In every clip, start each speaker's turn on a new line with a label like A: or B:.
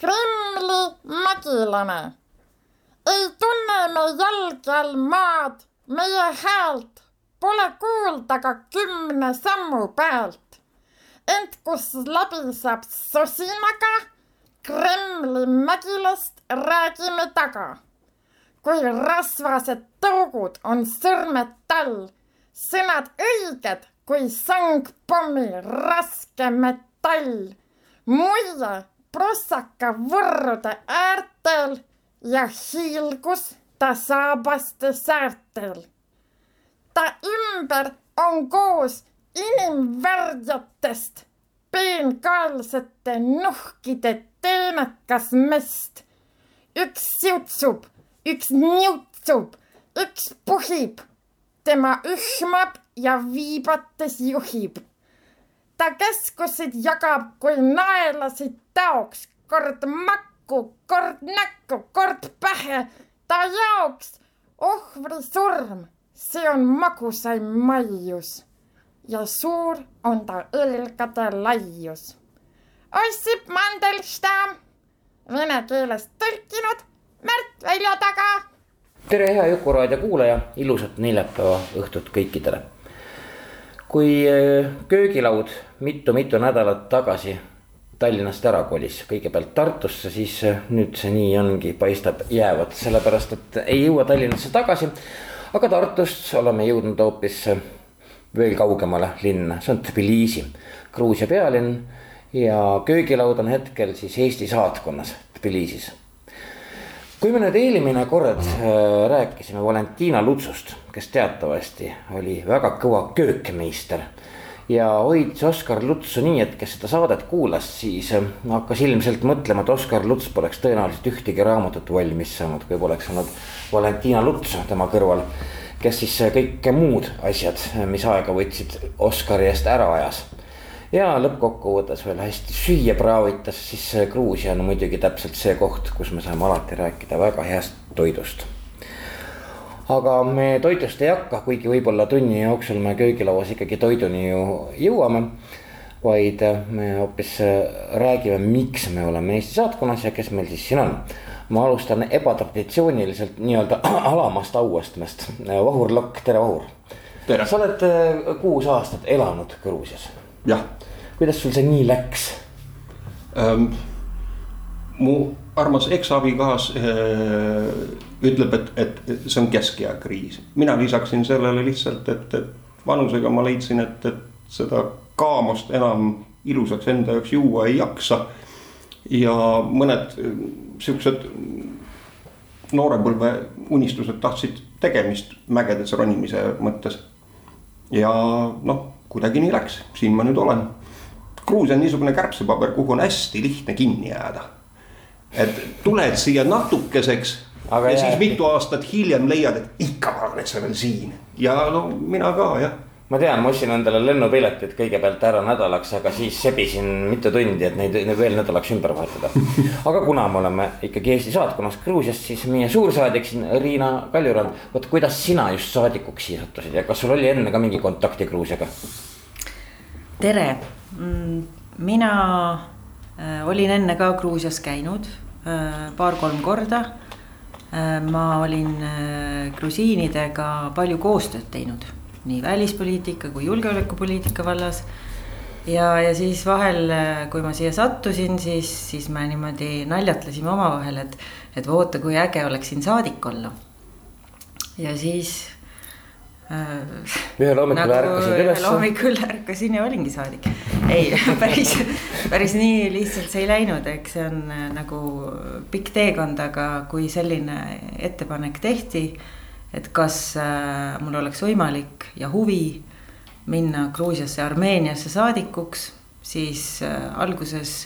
A: Kremli mägilane. ei tunne me jalge all maad, meie häält pole kuulda ka kümne sammu pealt. ent kus läbi saab sosinaga, Kremli mägilast räägime taga. kui rasvased tõugud on sõrmed tal, sõnad õiged kui sangpommi raske metall. muie prossaka võrrude äärtel ja hiilgus ta saabaste säärtel. ta ümber on koos inimvärdjatest peenkaelsete nuhkide teenekas mest. üks siutsub, üks niutsub, üks puhib, tema ühmab ja viibates juhib ta keskusid jagab kui naelasid taoks, kord makku, kord näkku, kord pähe, ta jaoks ohvri surm, see on magusaim maius. Ja suur on ta õlgade laius. Ossip Mandelstam, vene keelest tõlkinud Märt Veljo taga.
B: tere, hea Juku-raadio kuulaja, ilusat neljapäeva õhtut kõikidele! Kui köögilaud mitu-mitu nädalat tagasi Tallinnast ära kolis, kõigepealt Tartusse, siis nüüd see nii ongi, paistab jäävat, sellepärast et ei jõua Tallinnasse tagasi. aga Tartust oleme jõudnud hoopis veel kaugemale linna, see on Tbilisi, Gruusia pealinn. ja köögilaud on hetkel siis Eesti saatkonnas Tbilisis kui me nüüd eelmine kord äh, rääkisime Valentina Lutsust, kes teatavasti oli väga kõva köökmeister. Ja hoidis Oskar Lutsu nii, et kes seda saadet kuulas, siis äh, hakkas ilmselt mõtlema, et Oskar Luts poleks tõenäoliselt ühtegi raamatut valmis saanud, kui poleks olnud Valentina Luts tema kõrval. kes siis äh, kõik muud asjad, mis aega võtsid, Oskari eest ära ajas ja lõppkokkuvõttes veel hästi süüa praavitas, siis Gruusia on muidugi täpselt see koht, kus me saame alati rääkida väga heast toidust. Aga me toidust ei hakka, kuigi võib-olla tunni jooksul me köögilauas ikkagi toiduni ju jõuame. vaid me hoopis räägime, miks me oleme Eesti saatkonnas ja kes meil siis siin on. ma alustan ebatraditsiooniliselt nii-öelda alamast auastmest, Vahur Lokk, tere Vahur. sa oled kuus aastat elanud Gruusias
C: jah.
B: kuidas sul see nii läks
C: ähm,? mu armas eksabikaas äh, ütleb, et, et see on keskea kriis, mina lisaksin sellele lihtsalt, et, et vanusega ma leidsin, et, et seda kaamost enam ilusaks enda jaoks juua ei jaksa. ja mõned siuksed noorepõlve unistused tahtsid tegemist mägedes ronimise mõttes. ja noh kuidagi nii läks, siin ma nüüd olen. Gruusia on niisugune kärbsepaber, kuhu on hästi lihtne kinni jääda. et tuled siia natukeseks Aga ja jääb. siis mitu aastat hiljem leiad, et ikka ma olen veel siin ja no mina ka jah
B: ma tean, ma ostsin endale lennupiletid kõigepealt ära nädalaks, aga siis sebisin mitu tundi, et neid, neid veel nädalaks ümber vahetada. aga kuna me oleme ikkagi Eesti saatkonnas Gruusias, siis meie suursaadik siin Riina Kaljurand, vot kuidas sina just saadikuks siia sattusid ja kas sul oli enne ka mingi kontakti Gruusiaga?
D: tere, mm, mina äh, olin enne ka Gruusias käinud äh, paar-kolm korda. Äh, ma olin grusiinidega palju koostööd teinud, nii välispoliitika kui julgeolekupoliitika vallas. ja, ja siis vahel, kui ma siia sattusin, siis, siis me niimoodi naljatlesime omavahel, et, et vaata, kui äge oleks siin saadik olla. ja siis
B: ühel hommikul nagu ärkasid üles.
D: ühel hommikul ärkasin ja olingi saadik. ei, päris, päris nii lihtsalt see ei läinud, eks see on äh, nagu pikk teekond, aga kui selline ettepanek tehti. et kas äh, mul oleks võimalik ja huvi minna Gruusiasse, Armeeniasse saadikuks, siis äh, alguses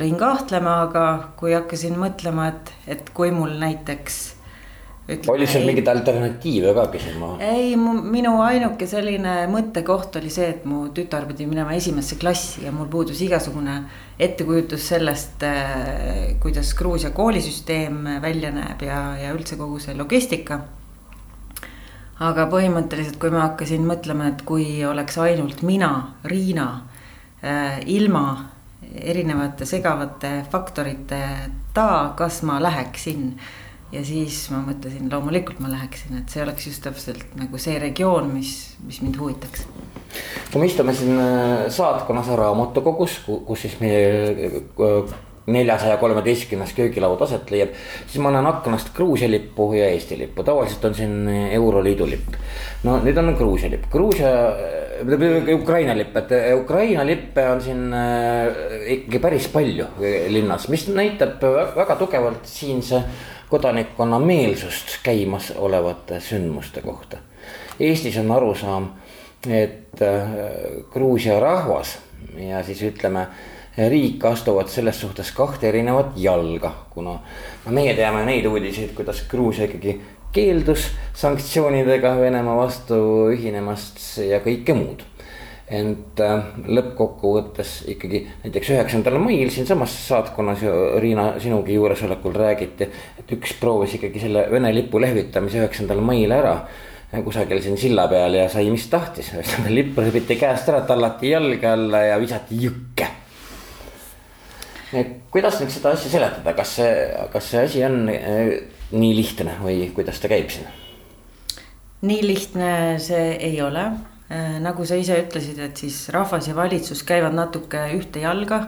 D: lõin kahtlema, aga kui hakkasin mõtlema, et, et kui mul näiteks
B: oli sul mingeid alternatiive ka küsima?
D: ei, minu ainuke selline mõttekoht oli see, et mu tütar pidi minema esimesse klassi ja mul puudus igasugune ettekujutus sellest, äh, kuidas Gruusia koolisüsteem välja näeb ja, ja üldse kogu see logistika. aga põhimõtteliselt, kui ma hakkasin mõtlema, et kui oleks ainult mina, Riina, äh, ilma erinevate segavate faktoriteta, kas ma läheksin ja siis ma mõtlesin, loomulikult ma läheksin, et see oleks just täpselt nagu see regioon, mis, mis mind huvitaks.
B: kui me istume siin äh, saatkonnas raamatukogus, kus siis meie äh, neljasaja kolmeteistkümnes köögilaud aset leiab. siis ma näen aknast Gruusia lippu ja Eesti lippu, tavaliselt on siin Euroliidu lipp. no nüüd on Gruusia lipp, Gruusia, Ukraina lipp, et Ukraina lippe on siin ikkagi päris palju linnas, mis näitab väga tugevalt siinse kodanikkonna meelsust käimasolevate sündmuste kohta. Eestis on arusaam, et äh, Gruusia rahvas ja siis ütleme riik astuvad selles suhtes kahte erinevat jalga, kuna no meie teame neid uudiseid, kuidas Gruusia ikkagi keeldus sanktsioonidega Venemaa vastu ühinemast ja kõike muud ent äh, lõppkokkuvõttes ikkagi näiteks üheksandal mail siinsamas saatkonnas ju Riina sinugi juuresolekul räägiti. et üks proovis ikkagi selle Vene lipu lehvitamise üheksandal mail ära äh, kusagil siin silla peal ja sai, mis tahtis, ühesõnaga lipp rööviti käest ära, tallati jalge alla ja visati jõkke. kuidas nüüd seda asja seletada, kas see, kas see asi on äh, nii lihtne või kuidas ta käib siin?
D: nii lihtne see ei ole Äh, nagu sa ise ütlesid, et siis rahvas ja valitsus käivad natuke ühte jalga.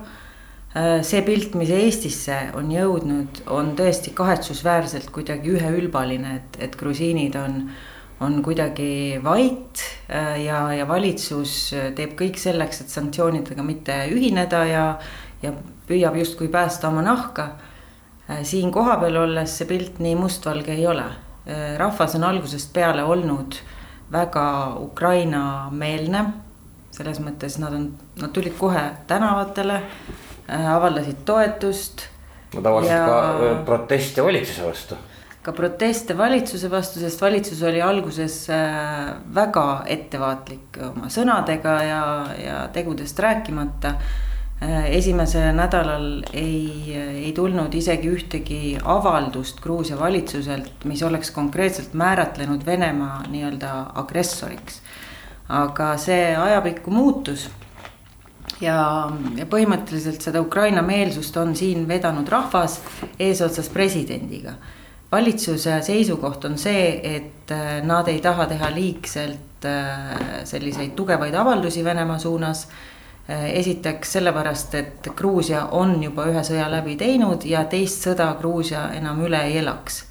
D: Äh, see pilt, mis Eestisse on jõudnud, on tõesti kahetsusväärselt kuidagi üheülbaline, et, et grusiinid on, on kuidagi vait äh, ja, ja valitsus teeb kõik selleks, et sanktsioonidega mitte ühineda ja, ja püüab justkui päästa oma nahka. Siin kohapeal olles see pilt nii mustvalge ei ole. rahvas on algusest peale olnud väga Ukraina-meelne. selles mõttes nad on, nad tulid kohe tänavatele, äh, avaldasid toetust.
B: Nad avaldasid ja... ka äh, proteste valitsuse vastu
D: ka proteste valitsuse vastu, sest valitsus oli alguses äh, väga ettevaatlik oma sõnadega ja, ja tegudest rääkimata Äh, esimesel nädalal ei, ei tulnud isegi ühtegi avaldust Gruusia valitsuselt, mis oleks konkreetselt määratlenud Venemaa nii-öelda agressoriks. aga see ajapikku muutus ja, ja põhimõtteliselt seda Ukraina meelsust on siin vedanud rahvas eesotsas presidendiga. valitsuse seisukoht on see, et äh, nad ei taha teha liigselt äh, selliseid tugevaid avaldusi Venemaa suunas Äh, esiteks sellepärast, et Gruusia on juba ühe sõja läbi teinud ja teist sõda Gruusia enam üle ei elaks.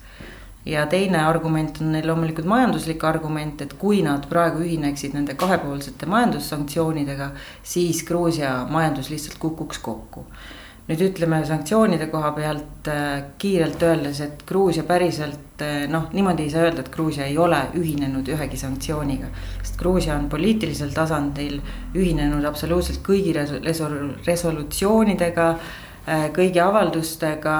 D: ja teine argument on neil loomulikult majanduslik argument, et kui nad praegu ühineksid nende kahepoolsete majandussanktsioonidega, siis Gruusia majandus lihtsalt kukuks kokku nüüd ütleme sanktsioonide koha pealt äh, kiirelt öeldes, et Gruusia päriselt äh, noh, niimoodi ei saa öelda, et Gruusia ei ole ühinenud ühegi sanktsiooniga. sest Gruusia on poliitilisel tasandil ühinenud absoluutselt kõigi resol-, resolutsioonidega, äh, kõigi avaldustega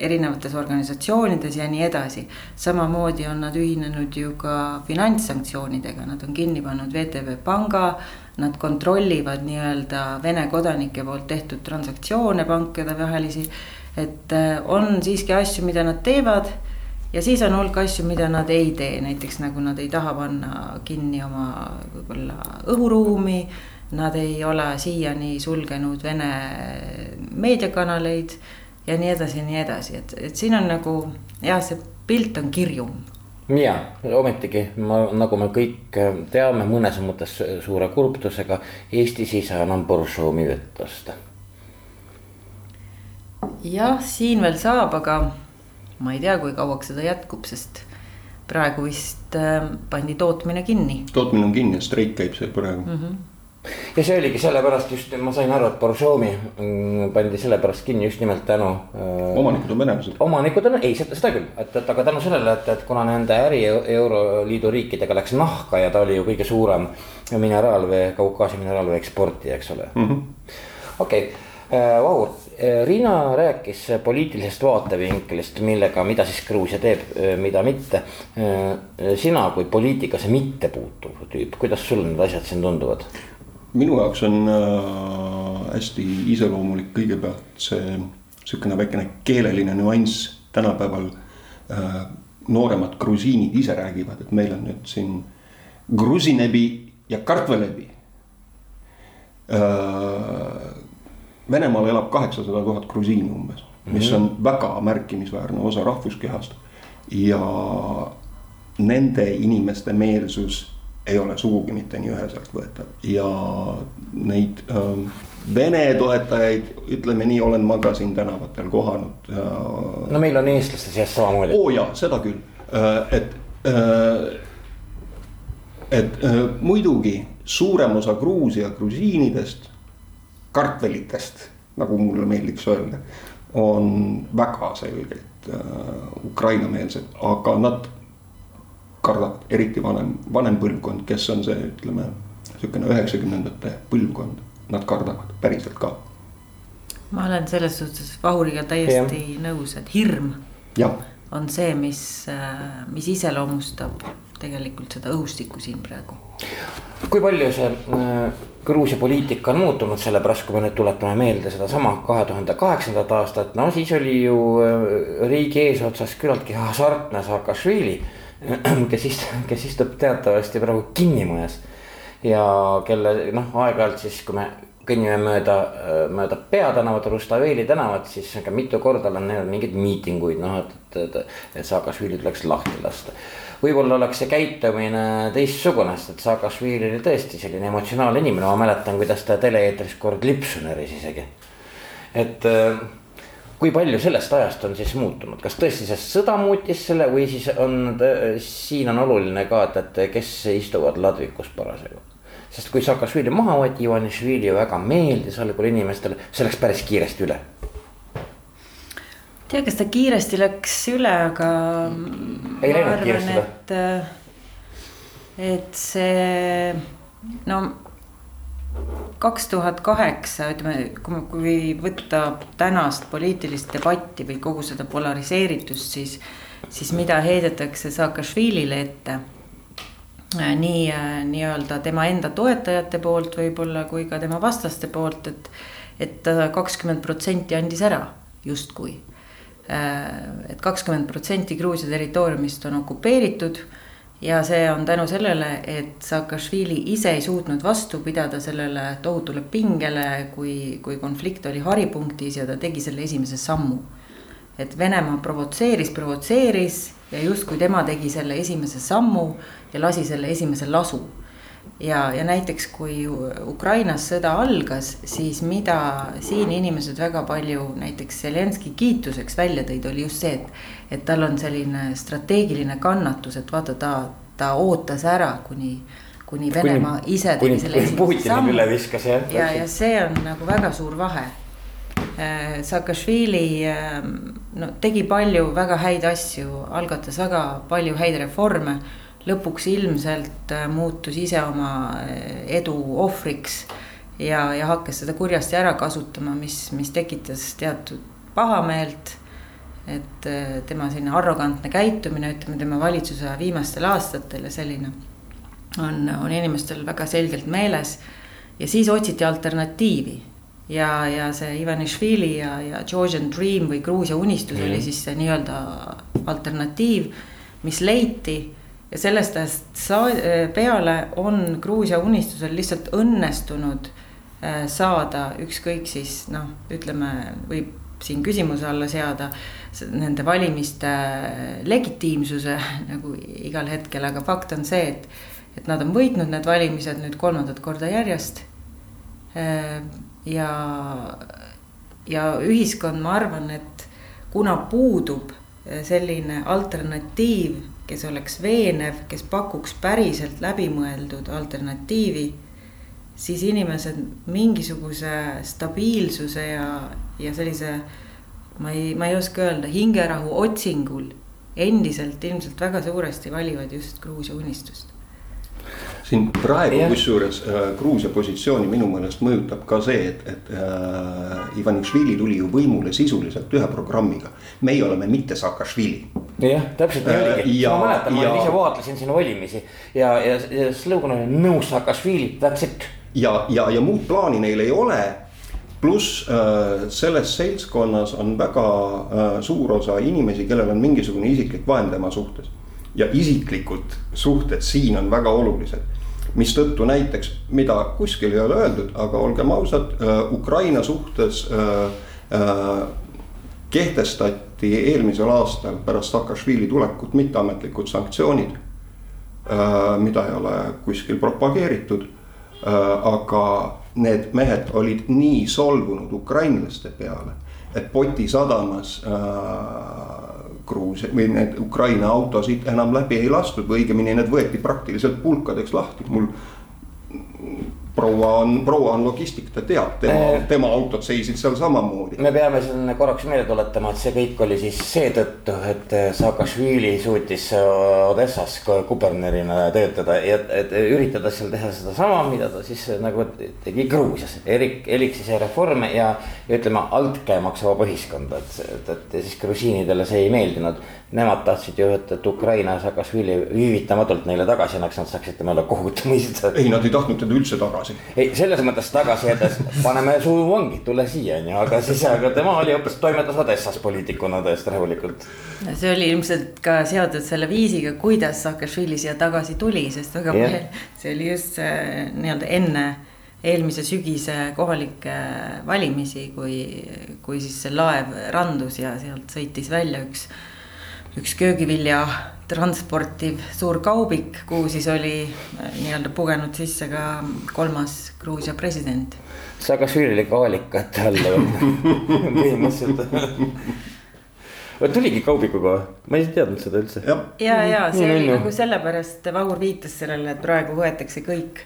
D: erinevates organisatsioonides ja nii edasi. samamoodi on nad ühinenud ju ka finantssanktsioonidega, nad on kinni pannud VTB panga. Nad kontrollivad nii-öelda Vene kodanike poolt tehtud transaktsioone pankade vahelisi. et äh, on siiski asju, mida nad teevad ja siis on hulk asju, mida nad ei tee, näiteks nagu nad ei taha panna kinni oma võib-olla õhuruumi. Nad ei ole siiani sulgenud Vene meediakanaleid ja nii edasi ja nii edasi, et, et siin on nagu jah, see pilt on kirjum.
B: Ja ometigi ma, nagu me kõik äh, teame, mõnes mõttes suure kurbusega Eestis ei saa enam Boršomi vett osta.
D: jah, siin veel saab, aga ma ei tea, kui kauaks seda jätkub, sest praegu vist äh, pandi tootmine kinni.
C: tootmine on kinni ja streik käib seal praegu mm. -hmm
B: ja see oligi sellepärast just, ma sain aru, et Borjomi mm, pandi sellepärast kinni just nimelt tänu
C: äh,. omanikud on venelased.
B: omanikud on, ei seda, seda küll, et, et aga tänu sellele, et, et kuna nende äri euroliidu riikidega läks nahka ja ta oli ju kõige suurem mineraalvee, Kaukaasia mineraalvee eksportija, eks ole -hmm.. okei okay Vahur, Riina rääkis poliitilisest vaatevinklist, millega, mida siis Gruusia teeb, mida mitte. sina kui poliitikasse mitte puutuv tüüp, kuidas sul need asjad siin tunduvad?
C: Minu jaoks on äh, hästi iseloomulik kõigepealt see sihukene väikene keeleline nüanss tänapäeval äh, nooremad grusiinid ise räägivad, et meil on nüüd siin grusinebi ja kartvelebi äh,. Venemaal elab kaheksasada tuhat grusiini umbes, mis on väga märkimisväärne osa rahvuskehast. ja nende inimeste meelsus ei ole sugugi mitte nii üheselt võetav ja neid äh, Vene toetajaid, ütleme nii, olen ma ka siin tänavatel kohanud ja....
B: no meil on eestlaste seas samamoodi.
C: oo oh, jaa, seda küll, äh, et äh,, et äh, muidugi suurem osa Gruusia grusiinidest, kartvelitest, nagu mulle meeldiks öelda, on väga selgelt äh, Ukraina-meelsed, aga nad kardavad, eriti vanem, vanem põlvkond, kes on see, ütleme, niisugune üheksakümnendate põlvkond, nad kardavad päriselt ka.
D: ma olen selles suhtes Vahuriga täiesti ja. nõus, et hirm
C: ja.
D: on see, mis, äh, mis iseloomustab tegelikult seda õhustikku siin praegu.
B: kui palju see äh, Gruusia poliitika on muutunud, sellepärast kui me nüüd tuletame meelde sedasama kahe tuhande kaheksandat aastat, no siis oli ju äh, riigi eesotsas küllaltki hasartne Saakašvili kes istub, kes istub teatavasti praegu kinnimajas. ja kelle noh, aeg-ajalt siis, kui me kõnnime mööda, mööda peatänavat, Rustaveeli tänavat, siis ka mitu korda olen näinud mingeid miitinguid, noh et, et, et, et Saakašvili tuleks lahti lasta. võib-olla oleks see käitumine teistsugune, sest et Saakašvili oli tõesti selline emotsionaalne inimene, ma mäletan, kuidas ta tele-eetris kord lipsu näris isegi. et kui palju sellest ajast on siis muutunud, kas tõesti see sõda muutis selle või siis on, siin on oluline ka, et, et kes istuvad ladvikus parasjagu. sest kui Saakašvili maha võeti, Ivanišvili väga meeldis algul inimestele, see läks päris kiiresti üle.
D: tea, kas ta kiiresti läks üle, aga.
B: ei läinud kiiresti
D: et, et see no kaks tuhat kaheksa, ütleme, kui, kui võtta tänast poliitilist debatti või kogu seda polariseeritust, siis, siis mida heidetakse Saakašvilile ette äh, nii äh, nii-öelda tema enda toetajate poolt võib-olla kui ka tema vastaste poolt, et, et kakskümmend protsenti andis ära justkui. Äh, et kakskümmend protsenti Gruusia territooriumist on okupeeritud ja see on tänu sellele, et Saakašvili ise ei suutnud vastu pidada sellele tohutule pingele, kui, kui konflikt oli haripunktis ja ta tegi selle esimese sammu. et Venemaa provotseeris, provotseeris ja justkui tema tegi selle esimese sammu ja lasi selle esimese lasu. Ja, ja näiteks kui Ukrainas sõda algas, siis mida siin inimesed väga palju näiteks Zelenski kiituseks välja tõid, oli just see, et et tal on selline strateegiline kannatus, et vaata, ta, ta ootas ära, kuni, kuni Venemaa ise tegi selle esimese sammu. ja, ja see on nagu väga suur vahe. Äh, Saakašvili ähm, no tegi palju väga häid asju, algatas väga palju häid reforme. Lõpuks ilmselt äh, muutus ise oma äh, edu ohvriks ja, ja hakkas seda kurjasti ära kasutama, mis, mis tekitas teatud pahameelt et äh, tema selline arrogantne käitumine, ütleme tema valitsuse viimastel aastatel ja selline on, on inimestel väga selgelt meeles. ja siis otsiti alternatiivi ja, ja see Ivanišvili ja, ja Georgian Dream või Gruusia unistus mm. oli siis see nii-öelda alternatiiv, mis leiti. Ja sellest ajast saa-, peale on Gruusia unistusel lihtsalt õnnestunud äh, saada ükskõik siis noh, ütleme, võib siin küsimuse alla seada nende valimiste legitiimsuse nagu igal hetkel, aga fakt on see, et, et nad on võitnud need valimised nüüd kolmandat korda järjest. ja, ja ühiskond, ma arvan, et kuna puudub selline alternatiiv, kes oleks veenev, kes pakuks päriselt läbimõeldud alternatiivi siis inimesed mingisuguse stabiilsuse ja, ja sellise ma ei, ma ei oska öelda, hingerahu otsingul endiselt ilmselt väga suuresti valivad just Gruusia unistust.
C: Siin praegu kusjuures äh, Gruusia positsiooni minu meelest mõjutab ka see, et, et äh, Ivanišvili tuli ju võimule sisuliselt ühe programmiga. meie oleme mitte Saakašvili.
B: jah, täpselt nii
C: Äh,
B: oligi,
C: ja-
B: ma mäletan, ma
C: ja-
B: ise vaatlesin sinu valimisi ja, ja, ja slogan oli no Saakašvili, that's it.
C: ja, ja, ja muud plaani neil ei ole. pluss äh, selles seltskonnas on väga äh, suur osa inimesi, kellel on mingisugune isiklik vaen tema suhtes. ja isiklikud suhted siin on väga olulised. Mistõttu näiteks, mida kuskil ei ole öeldud, aga olgem ausad äh,, Ukraina suhtes äh, äh, kehtestati eelmisel aastal pärast Saakašvili tulekut mitteametlikud sanktsioonid mida ei ole kuskil propageeritud. aga need mehed olid nii solvunud ukrainlaste peale, et Poti sadamas äh, Gruusia või need Ukraina autosid enam läbi ei lastud või õigemini need võeti praktiliselt pulkadeks lahti, mul proua on, proua on logistik, ta teab, tema,
B: Äh.
C: tema autod seisid seal samamoodi.
B: me peame siin korraks meelde tuletama, et see kõik oli siis seetõttu, et Saakašvili suutis Odessas ka kubernerina töötada ja et üritada seal teha sedasama, mida ta siis nagu tegi Gruusias. Erik, elik siis reforme ja, ja ütleme altkäemaks vaba ühiskonda, et, et, et ja siis grusiinidele see ei meeldinud. Nemad tahtsid ju, et, et Ukraina Saakašvili viivitamatult neile tagasi annaks, nad saaksid temale kohut mõista
C: ei, nad ei tahtnud teda üldse tagasi.
B: Ei, selles mõttes tagasi jättes, paneme su vangi, tule siia, onju, aga siis, aga tema oli hoopis, toimetas Odessas poliitikuna täiesti rahulikult.
D: see oli ilmselt ka seotud selle viisiga, kuidas Saakašvili siia tagasi tuli, sest väga
B: Jah.
D: palju, see oli just see nii-öelda enne eelmise sügise kohalikke valimisi, kui, kui siis see laev randus ja sealt sõitis välja üks, üks köögivilja transportiv suur kaubik, kuhu siis oli äh, nii-öelda pugenud sisse ka kolmas Gruusia president.
B: Saakašvili oli kaalikate all põhimõtteliselt. vot tuligi kaubikuga, ma ei teadnud seda üldse.
C: jah,
D: ja, ja see oli nagu sellepärast, Vahur viitas sellele, et praegu võetakse kõik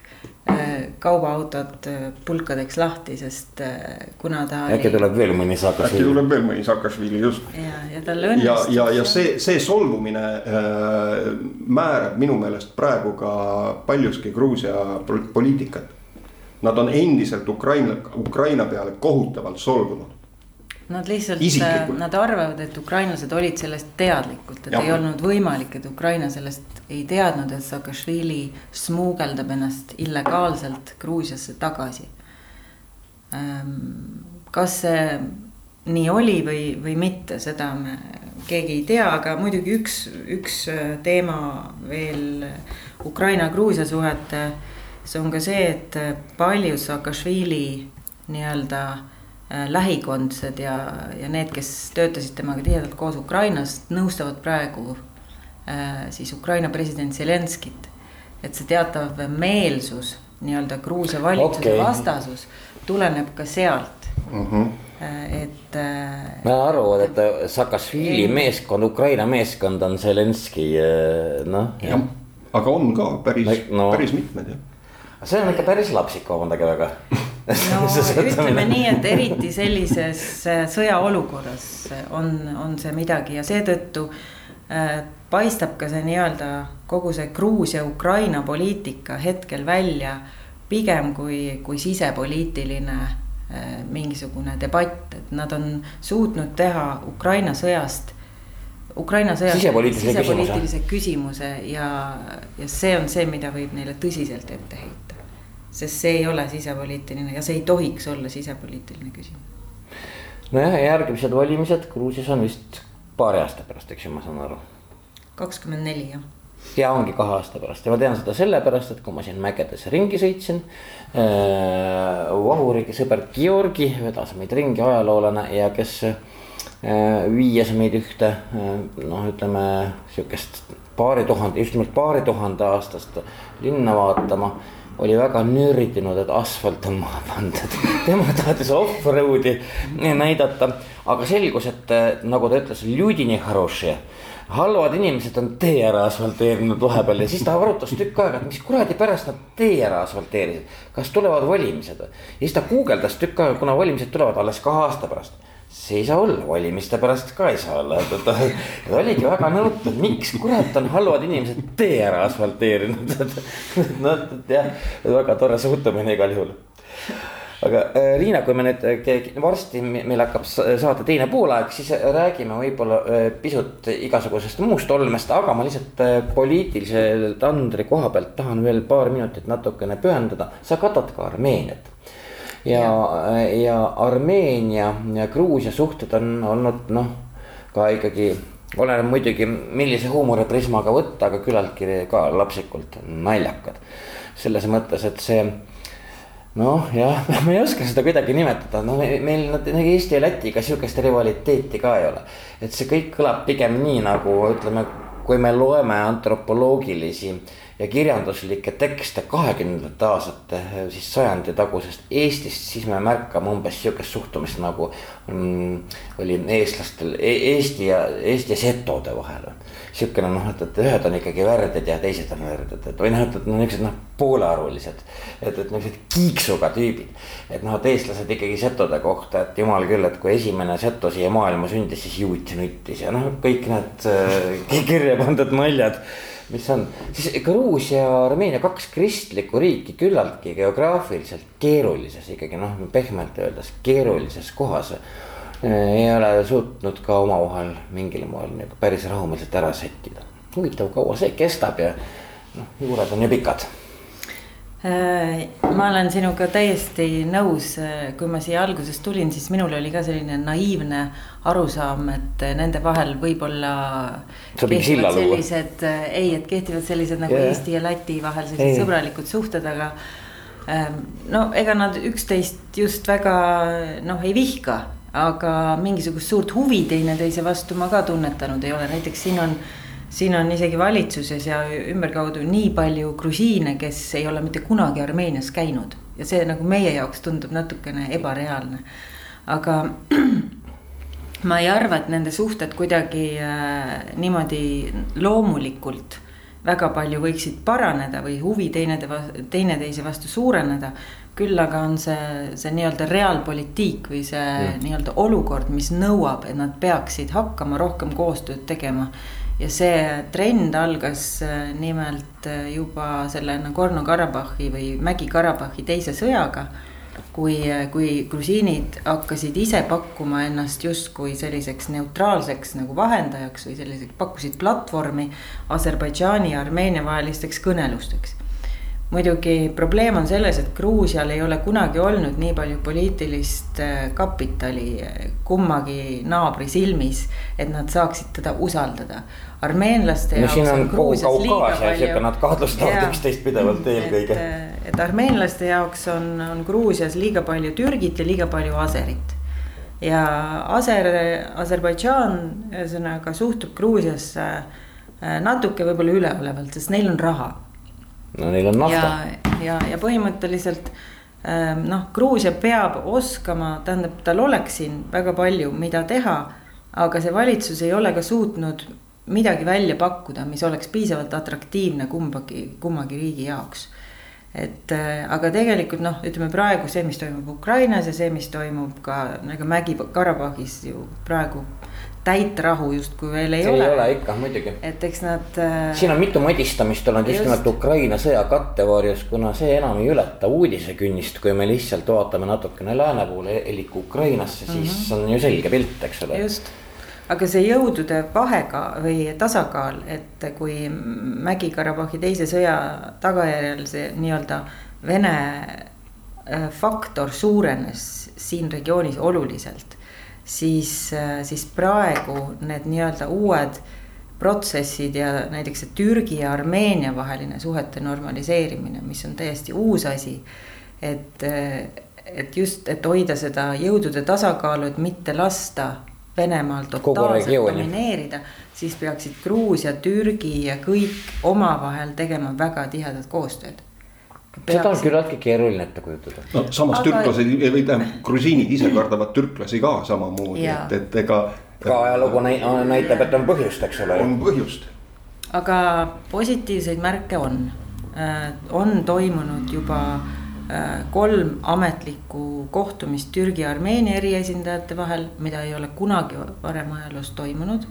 D: kaubaautod äh, pulkadeks lahti, sest äh, kuna ta.
B: äkki
D: oli-
B: tuleb veel mõni
C: äkki
B: Saakašvili.
C: tuleb veel mõni Saakašvili, just.
D: ja, ja tal
C: ja,
D: õnnestus.
C: ja, ja see, see solvumine äh, määrab minu meelest praegu ka paljuski Gruusia pol- poliitikat. Nad on endiselt Ukraina, Ukraina peale kohutavalt solvunud.
D: Nad lihtsalt,
C: Isiklikult.
D: nad arvavad, et ukrainlased olid sellest teadlikud, et
C: Jah.
D: ei olnud võimalik, et Ukraina sellest ei teadnud, et Saakašvili smuugeldab ennast illegaalselt Gruusiasse tagasi. kas see nii oli või, või mitte, seda me keegi ei tea, aga muidugi üks, üks äh, teema veel Ukraina-Gruusia suhete. see on ka see, et paljud Saakašvili nii-öelda äh, lähikondsed ja, ja need, kes töötasid temaga tihedalt koos Ukrainas, nõustavad praegu äh, siis Ukraina president Zelenskit. et see teatav meelsus, nii-öelda Gruusia valitsuse okay. vastasus tuleneb ka sealt
C: Mm -hmm.
D: Äh, et äh,
B: Nad arvavad, et Saakašvili meeskond, Ukraina meeskond on Zelenski noh.
C: jah, aga on ka päris
B: no.,
C: päris mitmed jah.
B: see on ikka päris lapsik, vabandage väga.
D: no ütleme nii, et eriti sellises äh, sõjaolukorras on, on see midagi ja seetõttu äh, paistab ka see nii-öelda kogu see Gruusia-Ukraina poliitika hetkel välja pigem kui, kui sisepoliitiline äh, mingisugune debatt, et nad on suutnud teha Ukraina sõjast. Ukraina sõjast
B: Sisepoliitilise
D: sisepoliitilise küsimuse ja, ja see on see, mida võib neile tõsiselt ette heita. Sest see ei ole sisepoliitiline ja see ei tohiks olla sisepoliitiline küsimus.
B: nojah, järgmised valimised Gruusias on vist paari aasta pärast, eks ju, ma saan aru.
D: kakskümmend neli jah.
B: ja ongi kahe aasta pärast ja ma tean seda sellepärast, et kui ma siin mägedes ringi sõitsin äh,. Vahuri sõber Georgi vedas meid ringi ajaloolane ja kes äh, viies meid ühte äh, noh, ütleme sihukest paari tuhande, just nimelt paari tuhande aastast linna vaatama oli väga nördinud, et asfalt on maha pandud. tema tahtis off-road'i näidata, aga selgus, et äh, nagu ta ütles, ljudini хорошие halvad inimesed on tee ära asfalteerinud vahepeal ja siis ta arutas tükk aega, et mis kuradi pärast nad tee ära asfalteerisid. kas tulevad valimised või? ja siis ta guugeldas tükk aega, kuna valimised tulevad alles kahe aasta pärast. see ei saa olla, valimiste pärast ka ei saa olla, et, et oligi väga nõutud, miks kurat on halvad inimesed tee ära asfalteerinud, et. noh, et jah, väga tore suhtumine igal juhul. aga äh, Riina, kui me nüüd varsti meil hakkab saate teine poolaeg, siis räägime võib-olla äh, pisut igasugusest muust olmest, aga ma lihtsalt äh, poliitilise tandri koha pealt tahan veel paar minutit natukene pühendada, sa katad ka Armeeniat ja, ja Armeenia ja Gruusia suhted on olnud noh, ka ikkagi oleneb muidugi, millise huumoriprismaga võtta, aga küllaltki ka lapsikult naljakad. selles mõttes, et see noh, jah, ma ei oska seda kuidagi nimetada, noh, meil nagu Eesti ja Lätiga sihukest rivaliteeti ka ei ole. et see kõik kõlab pigem nii nagu ütleme, kui me loeme antropoloogilisi äh, ja kirjanduslikke tekste kahekümnendate aastate, siis sajandi tagusest Eestist, siis me märkame umbes sihukest suhtumist nagu mm, oli eestlastel e Eesti ja, Eesti ja setode vahel. sihukene noh, et, et ühed on ikkagi värdjad ja teised on värdjad, et või noh, et, et no niuksed noh, poolearvulised. et, et niuksed kiiksuga tüübid, et noh, et eestlased ikkagi setode kohta, et jumal küll, et kui esimene seto siia maailma sündis, siis juuti nuttis ja noh, kõik need äh, kirja pandud naljad mis on, siis Gruusia ja Armeenia kaks kristlikku riiki küllaltki geograafiliselt keerulises ikkagi noh, pehmelt öeldes keerulises kohas. ei ole suutnud ka omavahel mingil moel nagu päris rahumeelselt ära sättida. huvitav, kaua see kestab ja noh, juured on ju pikad
D: ma olen sinuga täiesti nõus, äh, kui ma siia alguses tulin, siis minul oli ka selline naiivne arusaam, et nende vahel võib-olla. sellised, äh, ei, et kehtivad sellised nagu yeah. Eesti ja Läti vahel sellised ei. sõbralikud suhted, aga. Ähm, no ega nad üksteist just väga noh, ei vihka, aga mingisugust suurt huvi teineteise vastu ma ka tunnetanud ei ole, näiteks siin on siin on isegi valitsuses ja ümberkaudu nii palju grusiine, kes ei ole mitte kunagi Armeenias käinud ja see nagu meie jaoks tundub natukene ebareaalne. aga ma ei arva, et nende suhted kuidagi äh, niimoodi loomulikult väga palju võiksid paraneda või huvi teinede, teineteise vastu suureneda. küll aga on see, see nii-öelda reaalpoliitik või see nii-öelda olukord, mis nõuab, et nad peaksid hakkama rohkem koostööd tegema ja see trend algas äh, nimelt äh, juba selle Nagorno-Karabahhi või Mägi-Karabahhi teise sõjaga. kui, äh, kui grusiinid hakkasid ise pakkuma ennast justkui selliseks neutraalseks nagu vahendajaks või selliseks, pakkusid platvormi Aserbaidžaani ja Armeenia vahelisteks kõnelusteks muidugi probleem on selles, et Gruusial ei ole kunagi olnud nii palju poliitilist kapitali kummagi naabri silmis, et nad saaksid teda usaldada armeenlaste
B: no, jaoks on, on Gruusias liiga palju. Nad kahtlustavad üksteist pidevalt eelkõige.
D: et, et armeenlaste jaoks on, on Gruusias liiga palju Türgit ja liiga palju Aserit. ja Aser, Aserbaidžaan ühesõnaga suhtub Gruusiasse äh, natuke võib-olla üleolevalt, sest neil on raha.
B: No neil on nafta.
D: ja, ja, põhimõtteliselt ähm, noh, Gruusia peab oskama, tähendab, tal oleks siin väga palju, mida teha aga see valitsus ei ole ka suutnud midagi välja pakkuda, mis oleks piisavalt atraktiivne kumbagi, kummagi riigi jaoks. Et äh, aga tegelikult noh, ütleme praegu see, mis toimub Ukrainas ja see, mis toimub ka nagu Mägi-Karabahhis ju praegu täit rahu justkui veel ei
B: see
D: ole.
B: ei ole ikka muidugi.
D: et eks nad äh....
B: siin on mitu madistamist olnud just nimelt Ukraina sõja kattevarjus, kuna see enam ei ületa uudisekünnist, kui me lihtsalt vaatame natukene lääne poole elik Ukrainasse, siis mm -hmm. on ju selge pilt, eks ole.
D: just aga see jõudude vahega või tasakaal, et kui Mägi-Karabahhi teise sõja tagajärjel see nii-öelda Vene äh, faktor suurenes siin regioonis oluliselt. siis, äh, siis praegu need nii-öelda uued protsessid ja näiteks see Türgi ja Armeenia vaheline suhete normaliseerimine, mis on täiesti uus asi. et, äh, et just, et hoida seda jõudude tasakaalu, et mitte lasta Venemaal totaalselt domineerida, siis peaksid Gruusia, Türgi ja kõik omavahel tegema väga tihedat koostööd.
B: seda on küllaltki keeruline ette kujutada.
C: no samas Aga... türklased või tähendab, grusiinid ise kardavad türklasi ka samamoodi, et, et ega.
B: ka ajalugu näitab, et on põhjust, eks ole.
C: on põhjust.
D: aga positiivseid märke on, äh, on toimunud juba kolm ametlikku kohtumist Türgi ja Armeenia eriesindajate vahel, mida ei ole kunagi varem ajaloos toimunud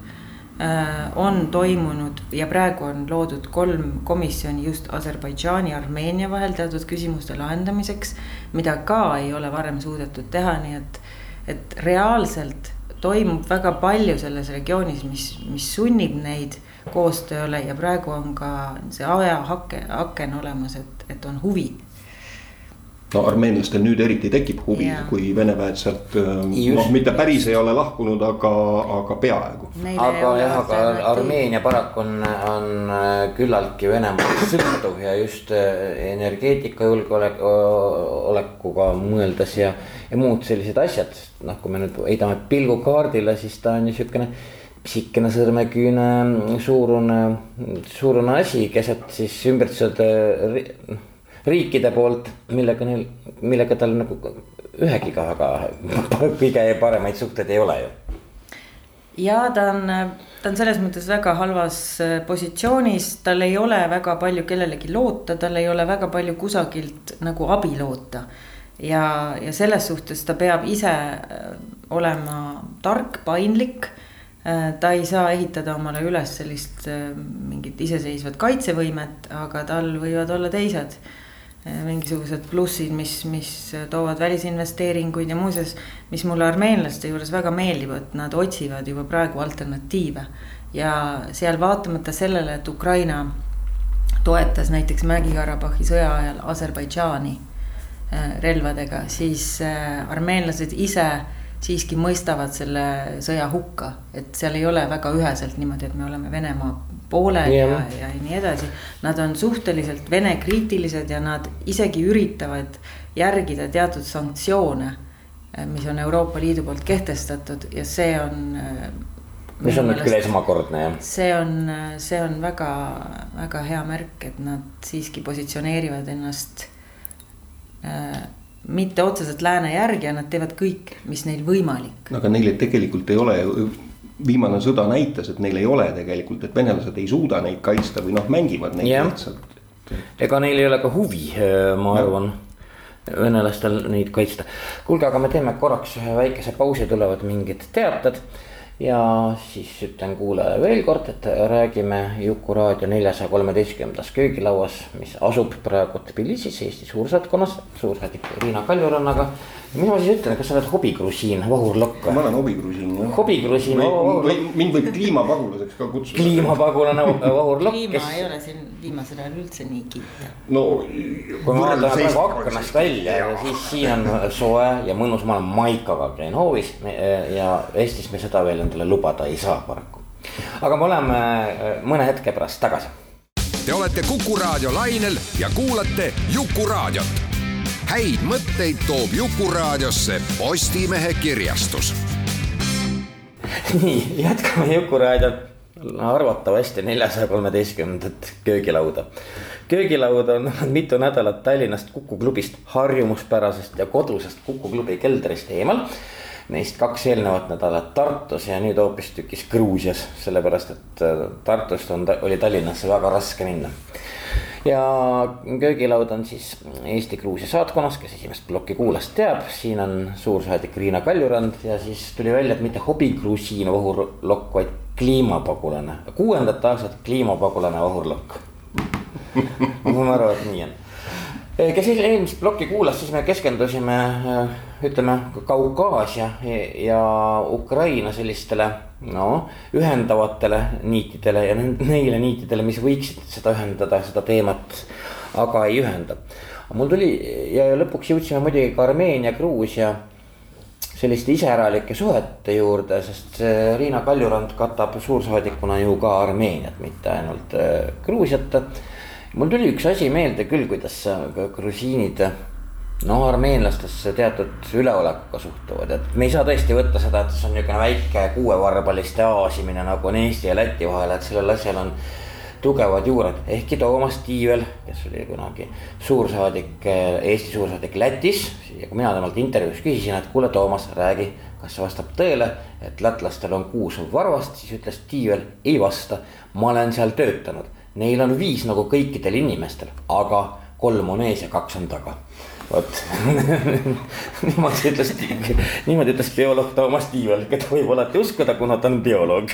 D: on toimunud ja praegu on loodud kolm komisjoni just Aserbaidžaani ja Armeenia vahel teatud küsimuste lahendamiseks. mida ka ei ole varem suudetud teha, nii et, et reaalselt toimub väga palju selles regioonis, mis, mis sunnib neid koostööle ja praegu on ka see ajahake, aken olemas, et, et on huvi
C: no armeenlastel nüüd eriti tekib huvi, kui Vene väed sealt noh, mitte päris ei ole lahkunud, aga, aga peaaegu.
B: aga jah, aga Armeenia paraku on, on äh, küllaltki Venemaalt sõltuv ja just äh, energeetika julgeolekuga mõeldes ja, ja muud sellised asjad. noh, kui me nüüd heidame pilgu kaardile, siis ta on ju siukene pisikene sõrmeküüne suurune, suurune asi keset siis ümbritsevad noh riikide poolt, millega neil, millega tal nagu ühegiga väga kõige paremaid suhteid ei ole ju.
D: ja ta on, ta on selles mõttes väga halvas äh, positsioonis, tal ei ole väga palju kellelegi loota, tal ei ole väga palju kusagilt nagu abi loota. ja, ja selles suhtes ta peab ise äh, olema tark, paindlik äh, ta ei saa ehitada omale üles sellist mingit iseseisvat kaitsevõimet, aga tal võivad olla teised mingisugused plussid, mis, mis toovad välisinvesteeringuid ja muuseas, mis mulle armeenlaste juures väga meeldib, et nad otsivad juba praegu alternatiive. ja seal vaatamata sellele, et Ukraina toetas näiteks Mägi-Karabahhi sõja ajal Aserbaidžaani eh, relvadega, siis eh, armeenlased ise siiski mõistavad selle sõja hukka. et seal ei ole väga üheselt niimoodi, et me oleme Venemaa poolel ja, ja, ja nii edasi. Nad on suhteliselt Vene kriitilised ja nad isegi üritavad järgida teatud sanktsioone, eh, mis on Euroopa Liidu poolt kehtestatud ja see on. Eh,
B: mis on nüüd küll esmakordne jah.
D: see on, see on väga, väga hea märk, et nad siiski positsioneerivad ennast äh, mitte otseselt lääne järgi ja nad teevad kõik, mis neil võimalik.
C: aga neil tegelikult ei ole viimane sõda näitas, et neil ei ole tegelikult, et venelased ei suuda neid kaitsta või noh, mängivad neid yeah. lihtsalt.
B: ega neil ei ole ka huvi, äh, ma arvan venelastel neid kaitsta. kuulge, aga me teeme korraks ühe väikese pausi, tulevad mingid teated ja siis ütlen kuulajale veel kord, et räägime Juku-raadio neljasaja kolmeteistkümnendas köögilauas, mis asub praegu Tbilisis, Eesti suursaatkonnas, suursaadik Riina Kaljurannaga mis ma siis ütlen, kas sa oled hobigrusiin, vahurlokk
C: või? ma olen hobigrusiin jah.
B: hobigrusiin.
C: mind võib kliimapagulaseks ka kutsuda.
B: kliimapagulane vahurlokk.
D: kliima kes... ei ole siin viimasel ajal üldse nii kiita.
C: no.
B: kui ma vaatan praegu aknast välja ja siis siin on soe ja mõnus, ma olen maikaga käin hoovis ja Eestis me seda veel endale lubada ei saa paraku. aga me oleme äh, mõne hetke pärast tagasi.
E: Te olete Kuku raadio lainel ja kuulate Jukuraadiot häid mõtteid toob Jukuraadiosse Postimehe kirjastus.
B: nii, jätkame Jukuraadiot arvatavasti neljasaja kolmeteistkümnendat köögilauda. köögilaud on mitu nädalat Tallinnast Kuku klubist harjumuspärasest ja kodusest Kuku klubi keldrist eemal. Neist kaks eelnevat nädalat Tartus ja nüüd hoopistükkis Gruusias, sellepärast et äh, Tartust on, oli Tallinnasse väga raske minna ja köögilaud on siis Eesti-Gruusia saatkonnas, kes esimest plokki kuulas, teab, siin on suursaadik Riina Kaljurand ja siis tuli välja, et mitte hobigrusiin ohurlokk, vaid kliimapagulane, kuuendat aastat kliimapagulane ohurlokk. Ma saan aru, et nii on. Kes eelmist plokki kuulas, siis me keskendusime ütleme Kaukaasia ja Ukraina sellistele no ühendavatele niitidele ja neile niitidele, mis võiksid seda ühendada, seda teemat, aga ei ühenda. mul tuli ja lõpuks jõudsime muidugi ka Armeenia, Gruusia selliste iseäralike suhete juurde, sest Riina Kaljurand katab suursaadikuna ju ka Armeeniat, mitte ainult eh, Gruusiat mul tuli üks asi meelde küll, kuidas grusiinid no armeenlastesse teatud üleolekuga suhtuvad, et me ei saa tõesti võtta seda, et see on niisugune väike kuuevarbaliste aasimine nagu on Eesti ja Läti vahel, et sellel asjal on tugevad juured, ehkki Toomas Tiivel, kes oli kunagi suursaadik, Eesti suursaadik Lätis. ja kui mina temalt intervjuus küsisin, et kuule, Toomas, räägi, kas see vastab tõele, et lätlastel on kuus varvast, siis ütles Tiivel, ei vasta, ma olen seal töötanud Neil on viis nagu kõikidel inimestel, aga kolm on ees ja kaks on taga. Vot niimoodi ütles, niimoodi ütles bioloog Toomas Tiivel, keda võib alati uskuda, kuna ta on bioloog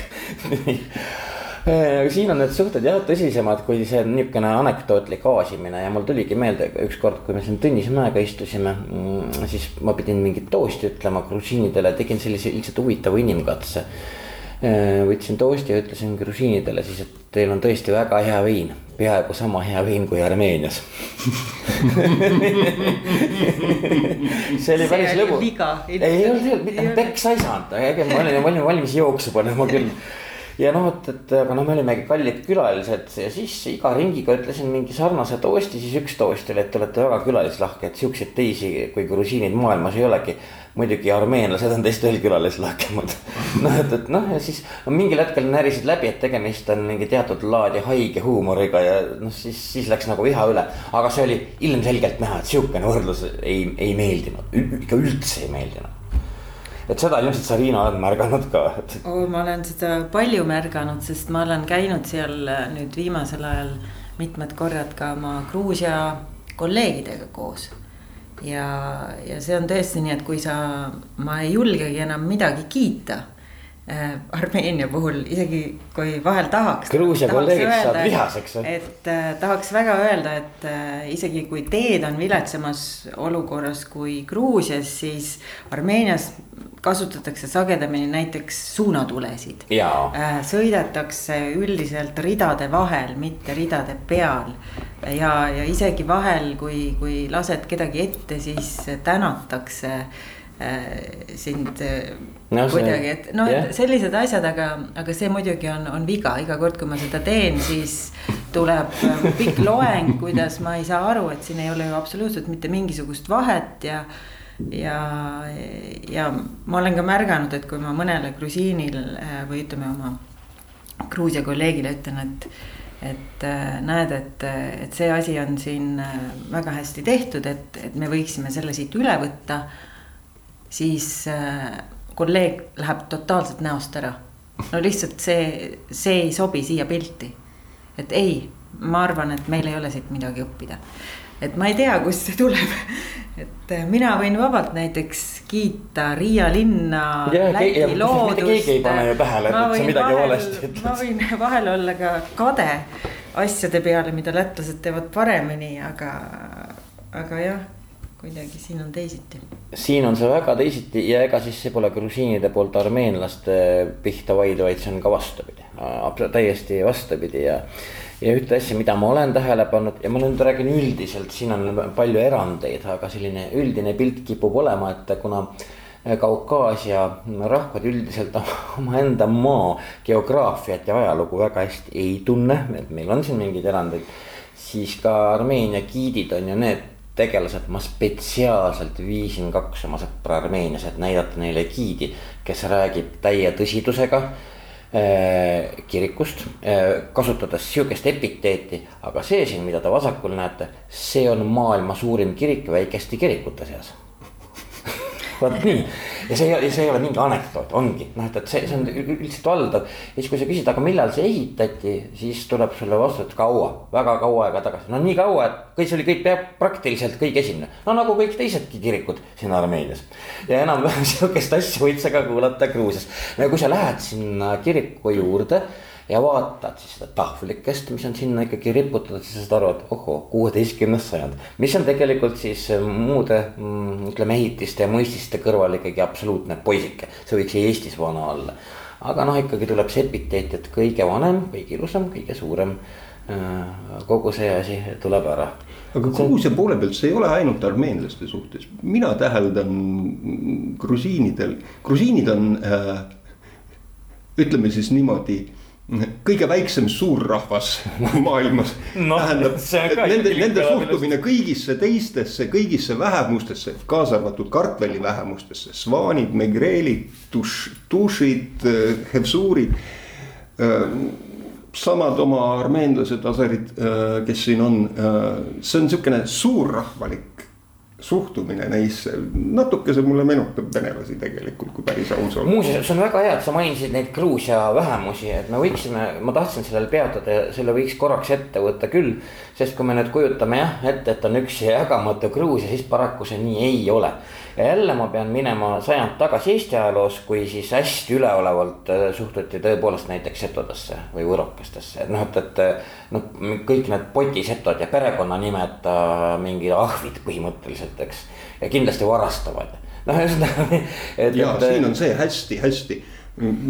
B: aga siin on need suhted jah tõsisemad kui see niisugune anekdootlik aasimine ja mul tuligi meelde ükskord, kui me siin Tõnise mäega istusime. Mm, siis ma pidin mingit toosti ütlema grusiinidele, tegin sellise lihtsalt huvitava inimkatse. Võtsin toosti ja ütlesin grusiinidele siis, et teil on tõesti väga hea vein, peaaegu sama hea vein kui Armeenias. See oli päris lõbu. ei, ei olnud, mitte peksa ei saanud, ma olin, olin valmis jooksu panema küll. Ja noh, et, et aga noh, me olimegi kallid külalised ja siis iga ringiga ütlesin mingi sarnase toosti, siis üks toost oli, et te olete väga külalislahke, et siukseid teisi kui grusiinid maailmas ei olegi. Muidugi armeenlased on teist veel külalislahkemad noh, et, et noh, ja siis no, mingil hetkel närisid läbi, et tegemist on mingi teatud laadi haige huumoriga ja noh, siis, siis läks nagu viha üle. aga see oli ilmselgelt näha, et sihukene võrdlus ei, ei meeldinud, ikka üldse ei meeldinud et seda ilmselt sa, Riina, oled märganud ka et....
D: Oh, ma olen seda palju märganud, sest ma olen käinud seal äh, nüüd viimasel ajal mitmed korrad ka oma Gruusia kolleegidega koos. Ja, ja see on tõesti nii, et kui sa, ma ei julgegi enam midagi kiita Armeenia puhul, isegi kui vahel tahaks.
B: Gruusia kolleegid saavad vihaseks.
D: et äh, tahaks väga öelda, et äh, isegi kui teed on viletsamas olukorras kui Gruusias, siis Armeenias kasutatakse sagedamini näiteks suunatulesid.
B: Äh,
D: sõidetakse üldiselt ridade vahel, mitte ridade peal. ja, ja isegi vahel, kui, kui lased kedagi ette, siis tänatakse äh, sind äh, no, kuidagi, et noh yeah., sellised asjad, aga, aga see muidugi on, on viga, iga kord, kui ma seda teen, siis tuleb pikk loeng, kuidas ma ei saa aru, et siin ei ole ju absoluutselt mitte mingisugust vahet ja ja, ja ma olen ka märganud, et kui ma mõnele grusiinil äh, või ütleme oma Gruusia kolleegile ütlen, et, et äh, näed, et, et see asi on siin äh, väga hästi tehtud, et, et me võiksime selle siit üle võtta. Siis kolleeg läheb totaalselt näost ära. no lihtsalt see, see ei sobi siia pilti. et ei, ma arvan, et meil ei ole siit midagi õppida et ma ei tea, kust see tuleb. et äh, mina võin vabalt näiteks kiita Riia linna, ma võin vahel olla ka kade asjade peale, mida lätlased teevad paremini, aga, aga jah kuidagi siin on teisiti.
B: siin on see väga teisiti ja ega siis see pole grusiinide poolt armeenlaste pihta vaid, vaid see on ka vastupidi, täiesti vastupidi ja ja ühte asja, mida ma olen tähele pannud ja ma nüüd räägin üldiselt, siin on palju erandeid, aga selline üldine pilt kipub olema, et kuna. Kaukaasia rahvad üldiselt omaenda maa geograafiat ja ajalugu väga hästi ei tunne, et meil on siin mingeid erandeid. siis ka Armeenia giidid on ju need tegelased, ma spetsiaalselt viisin kaks oma sõpra Armeenias, et näidata neile giidi, kes räägib täie tõsidusega Äh, kirikust, äh, kasutades sihukest epiteeti, aga see siin, mida te vasakul näete, see on maailma suurim kirik väikeste kirikute seas vot nii ja see see ei ole mingi anekdoot, ongi noh, et, et see, see on üldiselt valdav. ja siis, kui sa küsid, aga millal see ehitati, siis tuleb sulle vastus, et kaua, väga kaua aega tagasi, no nii kaua, et kõik see oli kõik peab praktiliselt kõige esimene. no nagu kõik teisedki kirikud siin Armeenias. ja enam-vähem sihukest asja võid sa ka kuulata Gruusias. no ja kui sa lähed sinna kiriku juurde ja vaatad siis seda tahvlikest, mis on sinna ikkagi riputatud, siis sa saad aru, et ohoo, kuueteistkümnes sajand. mis on tegelikult siis äh, muude mm, ütleme ehitiste ja mõististe kõrval ikkagi absoluutne poisike, see võiks Eestis vana olla. aga noh, ikkagi tuleb see epiteet, et kõige vanem, kõige ilusam, kõige suurem. Äh, kogu see asi tuleb ära
C: aga Gruusia poole pealt see ei ole ainult armeenlaste suhtes, mina täheldan grusiinidel, grusiinid on äh, ütleme siis niimoodi kõige väiksem suurrahvas maailmas no,. tähendab, nende, nende suhtumine kõigisse teistesse, kõigisse vähemustesse, kaasa arvatud kartvälivähemustesse, svaanid, megreelid, tuš-, tušid, hevsuurid. samad oma armeenlased, aserid, kes siin on, see on sihukene suurrahvalik suhtumine neisse, natuke see mulle meenutab venelasi tegelikult, kui päris aus olla.
B: muuseas, see on väga hea, et sa mainisid neid Gruusia vähemusi, et me võiksime, ma tahtsin sellele peatuda ja selle võiks korraks ette võtta küll. sest kui me nüüd kujutame jah ette, et on üks jagamatu Gruusia, siis paraku see nii ei ole ja jälle ma pean minema sajand tagasi Eesti ajaloos, kui siis hästi üleolevalt äh, suhtuti tõepoolest näiteks setodesse või võrokestesse, et noh, et, et. Äh, noh, kõik need potisetod ja perekonnanimed äh, mingid ahvid põhimõtteliselt, eks. ja kindlasti varastavad, noh ühesõnaga.
C: ja et, siin on see hästi-hästi,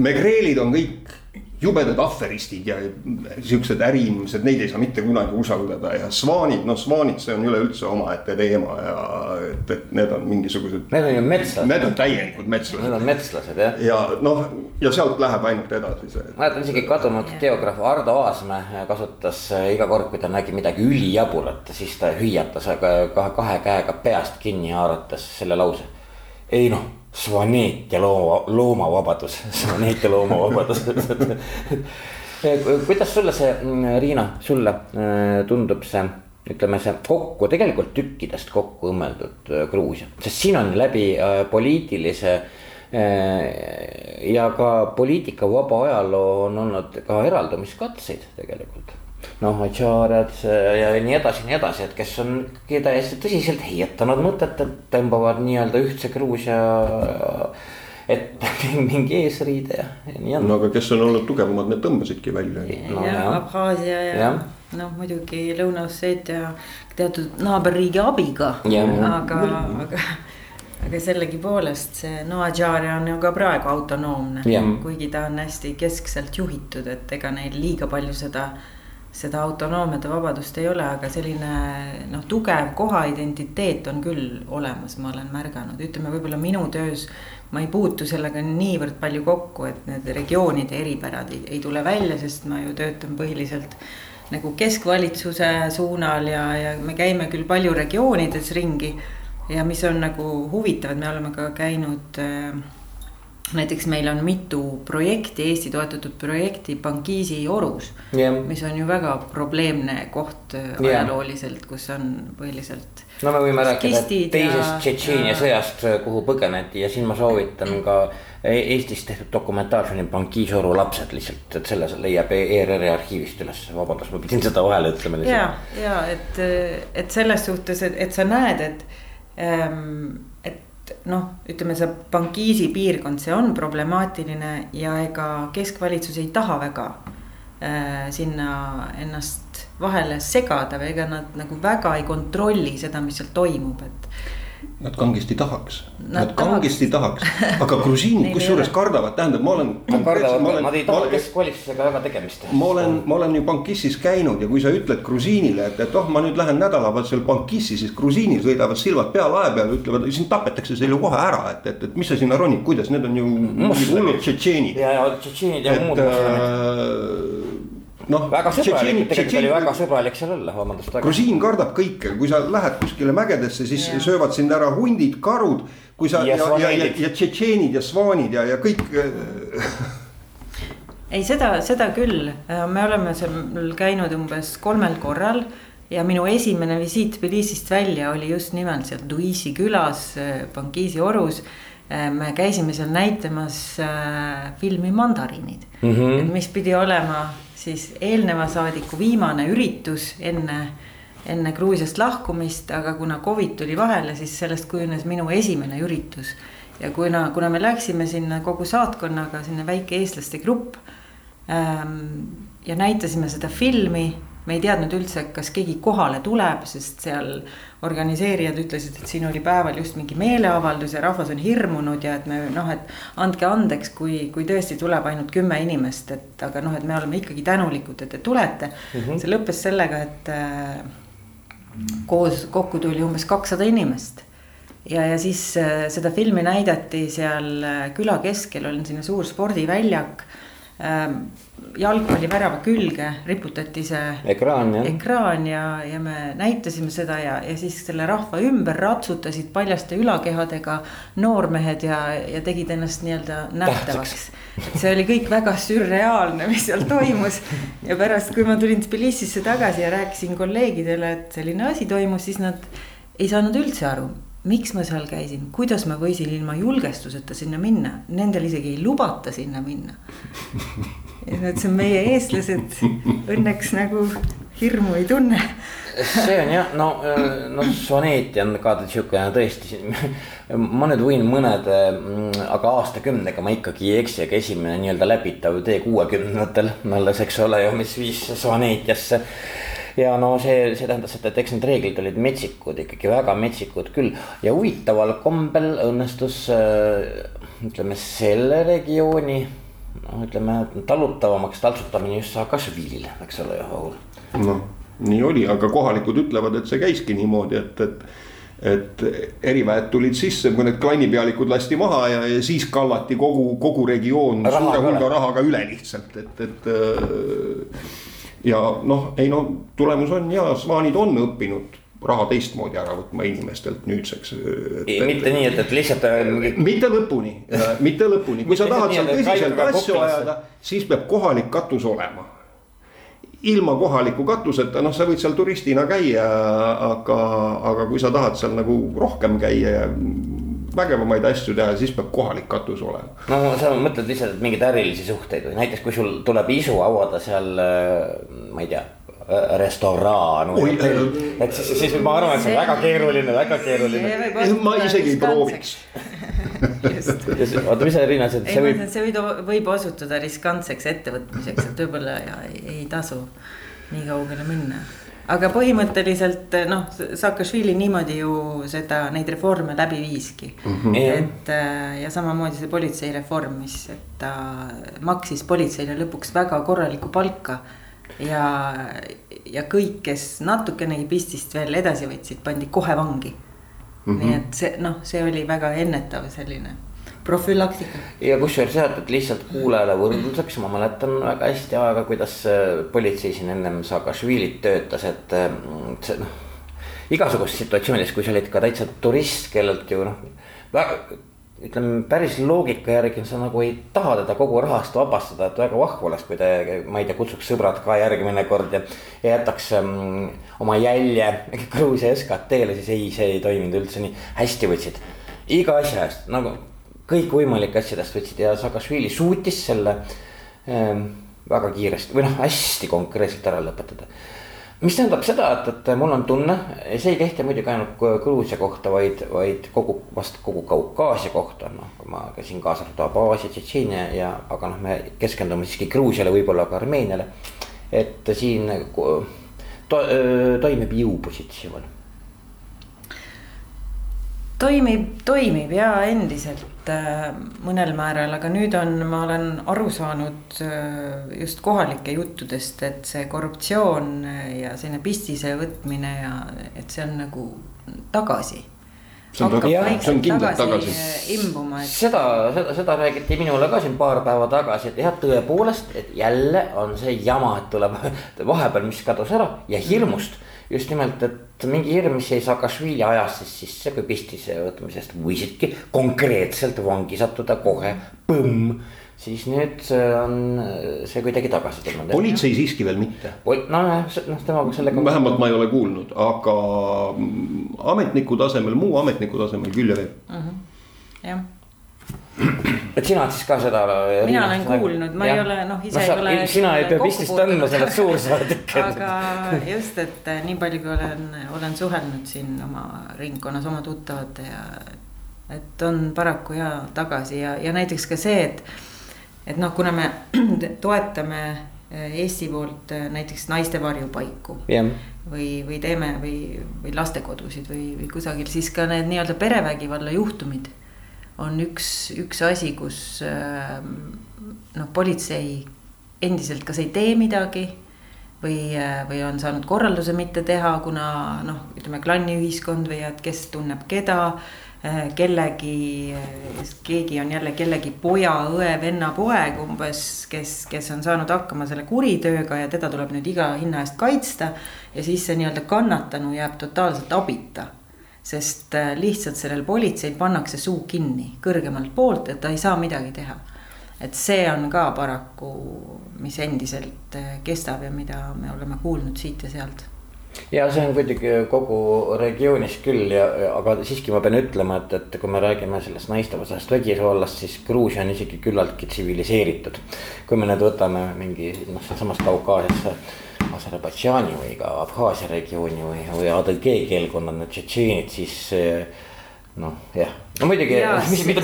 C: megreelid on kõik jubedad ahveristid ja siuksed äriinimesed, neid ei saa mitte kunagi usaldada ja svaanid, noh svaanid, see on üleüldse omaette teema ja et, et need on mingisugused.
B: Need on ju metslased.
C: Need on täielikud metslased.
B: Need on metslased jah.
C: ja noh, ja sealt läheb ainult edasi see.
B: mäletan isegi kadunud geograaf Ardo Aasmäe kasutas iga kord, kui ta nägi midagi ülijaburat, siis ta hüüatas, aga kahe, kahe käega peast kinni haarates selle lause. Ei noh svaneet ja looma, loomavabadus, svaneet ja loomavabadus kuidas sulle see, Riina, sulle äh, tundub see, ütleme see kokku, tegelikult tükkidest kokku õmmeldud äh, Gruusia, sest siin on läbi poliitilise ja ka poliitika vaba ajaloo on olnud ka eraldumiskatseid tegelikult noh, Atšaariad ja nii edasi, nii edasi, et kes on täiesti tõsiselt heietanud mõtet, et tõmbavad nii-öelda ühtse Gruusia et mingi eesriide ja, ja nii
C: on. no aga kes on olnud tugevamad, need tõmbasidki välja.
D: No, ja Abhaasia ja, ja. noh, muidugi Lõuna-Osseetia teatud naaberriigi abiga, aga, aga aga sellegipoolest see Noa-Džaaria on ju ka praegu autonoomne, kuigi ta on hästi keskselt juhitud, et ega neil liiga palju seda seda autonoomiat ja vabadust ei ole, aga selline noh, tugev koha identiteet on küll olemas, ma olen märganud, ütleme võib-olla minu töös. ma ei puutu sellega niivõrd palju kokku, et need regioonide eripärad ei, ei tule välja, sest ma ju töötan põhiliselt nagu keskvalitsuse suunal ja, ja me käime küll palju regioonides ringi. ja mis on nagu huvitav, et me oleme ka käinud äh, näiteks meil on mitu projekti, Eesti toetatud projekti Bankiisi orus yeah.. mis on ju väga probleemne koht yeah. ajalooliselt, kus on põhiliselt.
B: no me võime rääkida teisest Tšetšeenia sõjast, kuhu põgeneti ja siin ma soovitan ka e-, Eestis tehtud dokumentaalfilmi Bankiisi oru lapsed lihtsalt, et selle leiab ERR-i arhiivist üles, vabandust, ma pidin seda vahele ütlema.
D: ja, ja et, et selles suhtes, et, et sa näed, et ähm, noh, ütleme see Bankiisi piirkond, see on problemaatiline ja ega keskvalitsus ei taha väga äh, sinna ennast vahele segada või ega nad nagu väga ei kontrolli seda, mis seal toimub, et
C: Nad kangesti tahaks, nad kangesti tahaks, aga grusiinid kusjuures kardavad, tähendab, ma olen.
B: Nad kardavad, nad ei taha keskvalitsusega väga tegemist teha.
C: ma olen, ma olen ju Bankissis käinud ja kui sa ütled grusiinile, et, et oh, ma nüüd lähen nädalavahetusel Bankissi, siis grusiinid sõidavad silmad pealae peal, ütlevad, sind tapetakse seal ju kohe ära, et, et, et mis sa sinna ronid, kuidas, need on ju hullud tšetšeenid.
B: ja, ja tšetšeenid ja muud noh. väga sõbralik, tegelikult oli väga sõbralik seal olla, vabandust.
C: grusiin kardab kõike, kui sa lähed kuskile mägedesse, siis ja. söövad sind ära hundid, karud. kui sa ja, ja, ja, ja, ja tšetšeenid ja svaanid ja, ja kõik
D: ei, seda, seda küll, me oleme seal käinud umbes kolmel korral ja minu esimene visiit Tbilisist välja oli just nimelt seal Duisi külas, Bankiisi orus. me käisime seal näitamas äh, filmi Mandariinid mm, -hmm. mis pidi olema siis eelneva saadiku viimane üritus enne, enne Gruusiast lahkumist, aga kuna Covid tuli vahele, siis sellest kujunes minu esimene üritus. ja kuna, kuna me läksime sinna kogu saatkonnaga, sinna väike eestlaste grupp ähm, ja näitasime seda filmi me ei teadnud üldse, kas keegi kohale tuleb, sest seal organiseerijad ütlesid, et siin oli päeval just mingi meeleavaldus ja rahvas on hirmunud ja et me noh, et andke andeks, kui, kui tõesti tuleb ainult kümme inimest, et aga noh, et me oleme ikkagi tänulikud, et te tulete mm. -hmm. see lõppes sellega, et äh, koos kokku tuli umbes kakssada inimest ja, ja siis äh, seda filmi näidati seal äh, küla keskel, on selline suur spordiväljak äh, jalgpallivärava külge riputati see
B: ekraan,
D: ekraan ja, ja me näitasime seda ja, ja siis selle rahva ümber ratsutasid paljaste ülakehadega noormehed ja, ja tegid ennast nii-öelda nähtavaks. et see oli kõik väga sürreaalne, mis seal toimus. Ja pärast, kui ma tulin Tbilisisse tagasi ja rääkisin kolleegidele, et selline asi toimus, siis nad ei saanud üldse aru, miks ma seal käisin, kuidas ma võisin ilma julgestuseta sinna minna, nendel isegi ei lubata sinna minna. ja ma ütlesin, meie eestlased õnneks nagu hirmu ei tunne.
B: see on jah, no, no soneeti on ka siukene tõesti. ma nüüd võin mõned, aga aastakümnega ma ikkagi ei eksi, aga esimene nii-öelda läbitav tee kuuekümnendatel alles, eks ole ju, mis viis soneetiasse ja no see, see tähendas seda, et eks need reeglid olid metsikud, ikkagi väga metsikud küll ja huvitaval kombel õnnestus äh, ütleme selle regiooni. noh, ütleme talutavamaks taltsutamine just Saakašvilile, eks ole, Rahul.
C: noh, nii oli, aga kohalikud ütlevad, et see käiski niimoodi, et, et et eriväed tulid sisse, mõned klannipealikud lasti maha ja, ja siis kallati kogu, kogu regioon raha suure hulga rahaga üle lihtsalt, et, et ja noh, ei no tulemus on ja svaanid on õppinud raha teistmoodi ära võtma inimestelt nüüdseks.
B: mitte nii, et, et lihtsalt.
C: Äh, mitte lõpuni, mitte lõpuni, kui sa tahad seal tõsiselt asju ajada, siis peab kohalik katus olema. ilma kohaliku katuseta, noh, sa võid seal turistina käia, aga, aga kui sa tahad seal nagu rohkem käia ja vägevamaid asju teha, siis peab kohalik katus olema.
B: no sa mõtled lihtsalt mingeid ärilisi suhteid või näiteks, kui sul tuleb isu avada seal, äh, ma ei tea restoraan või hotell, et siis, siis ma arvan, et see on väga keeruline, väga keeruline.
C: ma isegi ei prooviks
B: oota, mis sa Riina ütlesid?
D: ei, ma ütlen, et see võib, võib osutuda riskantseks ettevõtmiseks, et võib-olla ei, ei tasu nii kaugele minna aga põhimõtteliselt noh, Saakašvili niimoodi ju seda, neid reforme läbi viiski mm. -hmm. et äh, ja samamoodi see politseireform, mis, et ta maksis politseile lõpuks väga korralikku palka. ja, ja kõik, kes natukenegi pistist veel edasi võtsid, pandi kohe vangi mm. -hmm. nii et see noh, see oli väga ennetav selline profülaktika.
B: ja kusjuures jah, et lihtsalt kuulajale võrdluseks, ma mäletan väga hästi aega, kuidas äh, politsei siin ennem Saakašvilit töötas, et äh, see noh. igasugustes situatsioonides, kui sa olid ka täitsa turist, kellelt ju noh, väga ütleme päris loogika järgi sa nagu ei taha teda kogu rahast vabastada, et väga vahva oleks, kui te, ma ei tea, kutsuks sõbrad ka järgmine kord ja. ja jätaks um, oma jälje Gruusia SKT-le, siis ei, see ei toiminud üldse nii, hästi võtsid. iga asja eest nagu kõikvõimalike asjadest võtsid ja Saakašvili suutis selle ähm, väga kiiresti või noh, hästi konkreetselt ära lõpetada. mis tähendab seda, et, et mul on tunne, see ei kehti muidugi ainult Gruusia kohta, vaid, vaid kogu, vast kogu Kaukaasia kohta, noh, kui ma käisin kaasa arvatud Abhaasia, Tšetšeenia ja, aga noh, me keskendume siiski Gruusiale, võib-olla ka Armeeniale. et siin to, toimib jõupositsioon
D: toimib, toimib ja endiselt mõnel määral, aga nüüd on, ma olen aru saanud äh, just kohalike juttudest, et see korruptsioon ja selline pistise võtmine ja et see on nagu tagasi.
C: See on, taga, see on kindlalt tagasi, tagasi..
D: Äh, imbuma, et.
B: seda, seda, seda räägiti minule ka siin paar päeva tagasi, et jah, tõepoolest, et jälle on see jama, et tuleb vahepeal, mis kadus ära ja hirmust. mm just nimelt, et mingi hirm, mis jäi Saakašvili ajast siis sisse, kui pistise võtmisest võisidki konkreetselt vangi sattuda kohe, põmm siis nüüd on see kuidagi tagasi tulnud.
C: politsei siiski veel mitte.
B: nojah, noh temaga sellega.
C: vähemalt ma ei ole kuulnud, aga ametniku tasemel, muu ametniku tasemel küll ja veel.
D: Mhm. jah
B: et sina siis ka seda.
D: mina olen kuulnud, ma ja. ei ole noh, ise no, sa, ei ole.
B: sina ei pea vistist andma, sa oled suursaadik
D: aga just, et nii palju, kui olen, olen suhelnud siin oma ringkonnas oma tuttavate ja. et on paraku ja tagasi ja, ja näiteks ka see, et, et noh, kuna me toetame Eesti poolt näiteks naiste varjupaiku
B: yeah.
D: või, või teeme või, või lastekodusid või, või kusagil, siis ka need nii-öelda perevägivalla juhtumid on üks, üks asi, kus ähm, noh, politsei endiselt kas ei tee midagi või, äh, või on saanud korralduse mitte teha, kuna noh, ütleme klanniühiskond või et kes tunneb keda. Äh, kellegi, keegi on jälle kellegi poja, õe, venna, poeg umbes, kes, kes on saanud hakkama selle kuritööga ja teda tuleb nüüd iga hinna eest kaitsta. ja siis see nii-öelda kannatanu jääb totaalselt abita sest äh, lihtsalt sellel politseil pannakse suu kinni kõrgemalt poolt, et ta ei saa midagi teha. et see on ka paraku, mis endiselt äh, kestab ja mida me oleme kuulnud siit ja sealt
B: ja see on kuidagi kogu regioonis küll ja, aga siiski ma pean ütlema, et, et kui me räägime sellest naistevastasest vägivallast, siis Gruusia on isegi küllaltki tsiviliseeritud. kui me nüüd võtame mingi noh, sealsamas Kaukaasiasse Aserbaidžaani või ka Abhaasia regiooni või, või ADG keelkonnad, need tšetšeenid, siis noh, jah, no muidugi, mis, mida,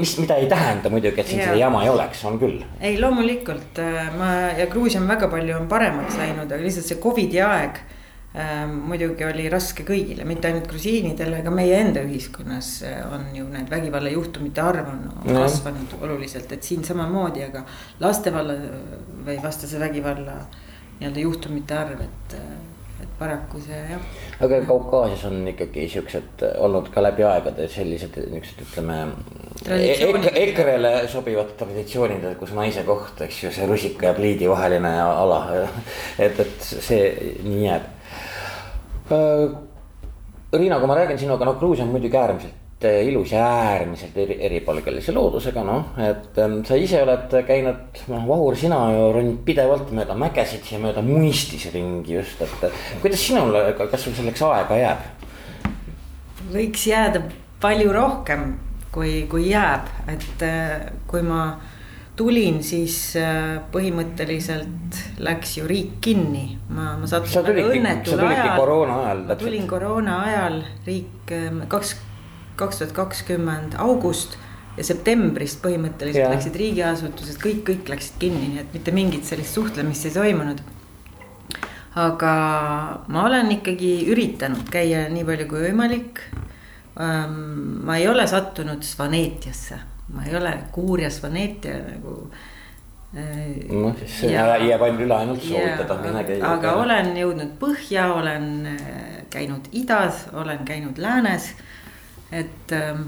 B: mis, mida ei tähenda muidugi, et siin seda jama ei oleks, on küll.
D: ei, loomulikult äh, ma ja Gruusia on väga palju on paremaks läinud, aga lihtsalt see Covidi aeg äh, muidugi oli raske kõigile, mitte ainult grusiinidele, aga meie enda ühiskonnas on ju need vägivallajuhtumite arv on no. kasvanud oluliselt, et siin samamoodi, aga lastevalla või vastase vägivalla nii-öelda juhtumite arv, et et paraku see jah.
B: aga Kaukaasias on ikkagi siuksed olnud ka läbi aegade sellised niuksed, ütleme. EKRE, EKRE-le sobivad traditsioonid, kus naise koht, eks ju, see rusika ja pliidi vaheline ala. et, et see nii jääb. Riina, kui ma räägin sinuga, noh, Gruusia on muidugi äärmiselt ilus ja äärmiselt eri, eripalgelise loodusega, noh, et sa ise oled käinud, noh, Vahur, sina ju ronid pidevalt mööda mägesid ja mööda muistis ringi just, et kuidas sinul, kas sul selleks aega jääb?
D: võiks jääda palju rohkem, kui, kui jääb, et äh, kui ma tulin, siis äh, põhimõtteliselt läks ju riik kinni, ma, ma sattusin õnnetul ajal.
B: koroona ajal.
D: ma tulin koroona ajal, riik kaks kaks tuhat kakskümmend august ja septembrist põhimõtteliselt yeah. läksid riigiasutused, kõik, kõik läksid kinni, nii et mitte mingit sellist suhtlemist ei toimunud. aga ma olen ikkagi üritanud käia nii palju kui võimalik. ma ei ole sattunud Svanetiasse, ma ei ole Kuurja Svanetia nagu
B: noh, siis see jääb ainult üle ainult soovitada, mine käia.
D: aga olen jõudnud põhja, olen äh, käinud idas, olen käinud läänes et äh,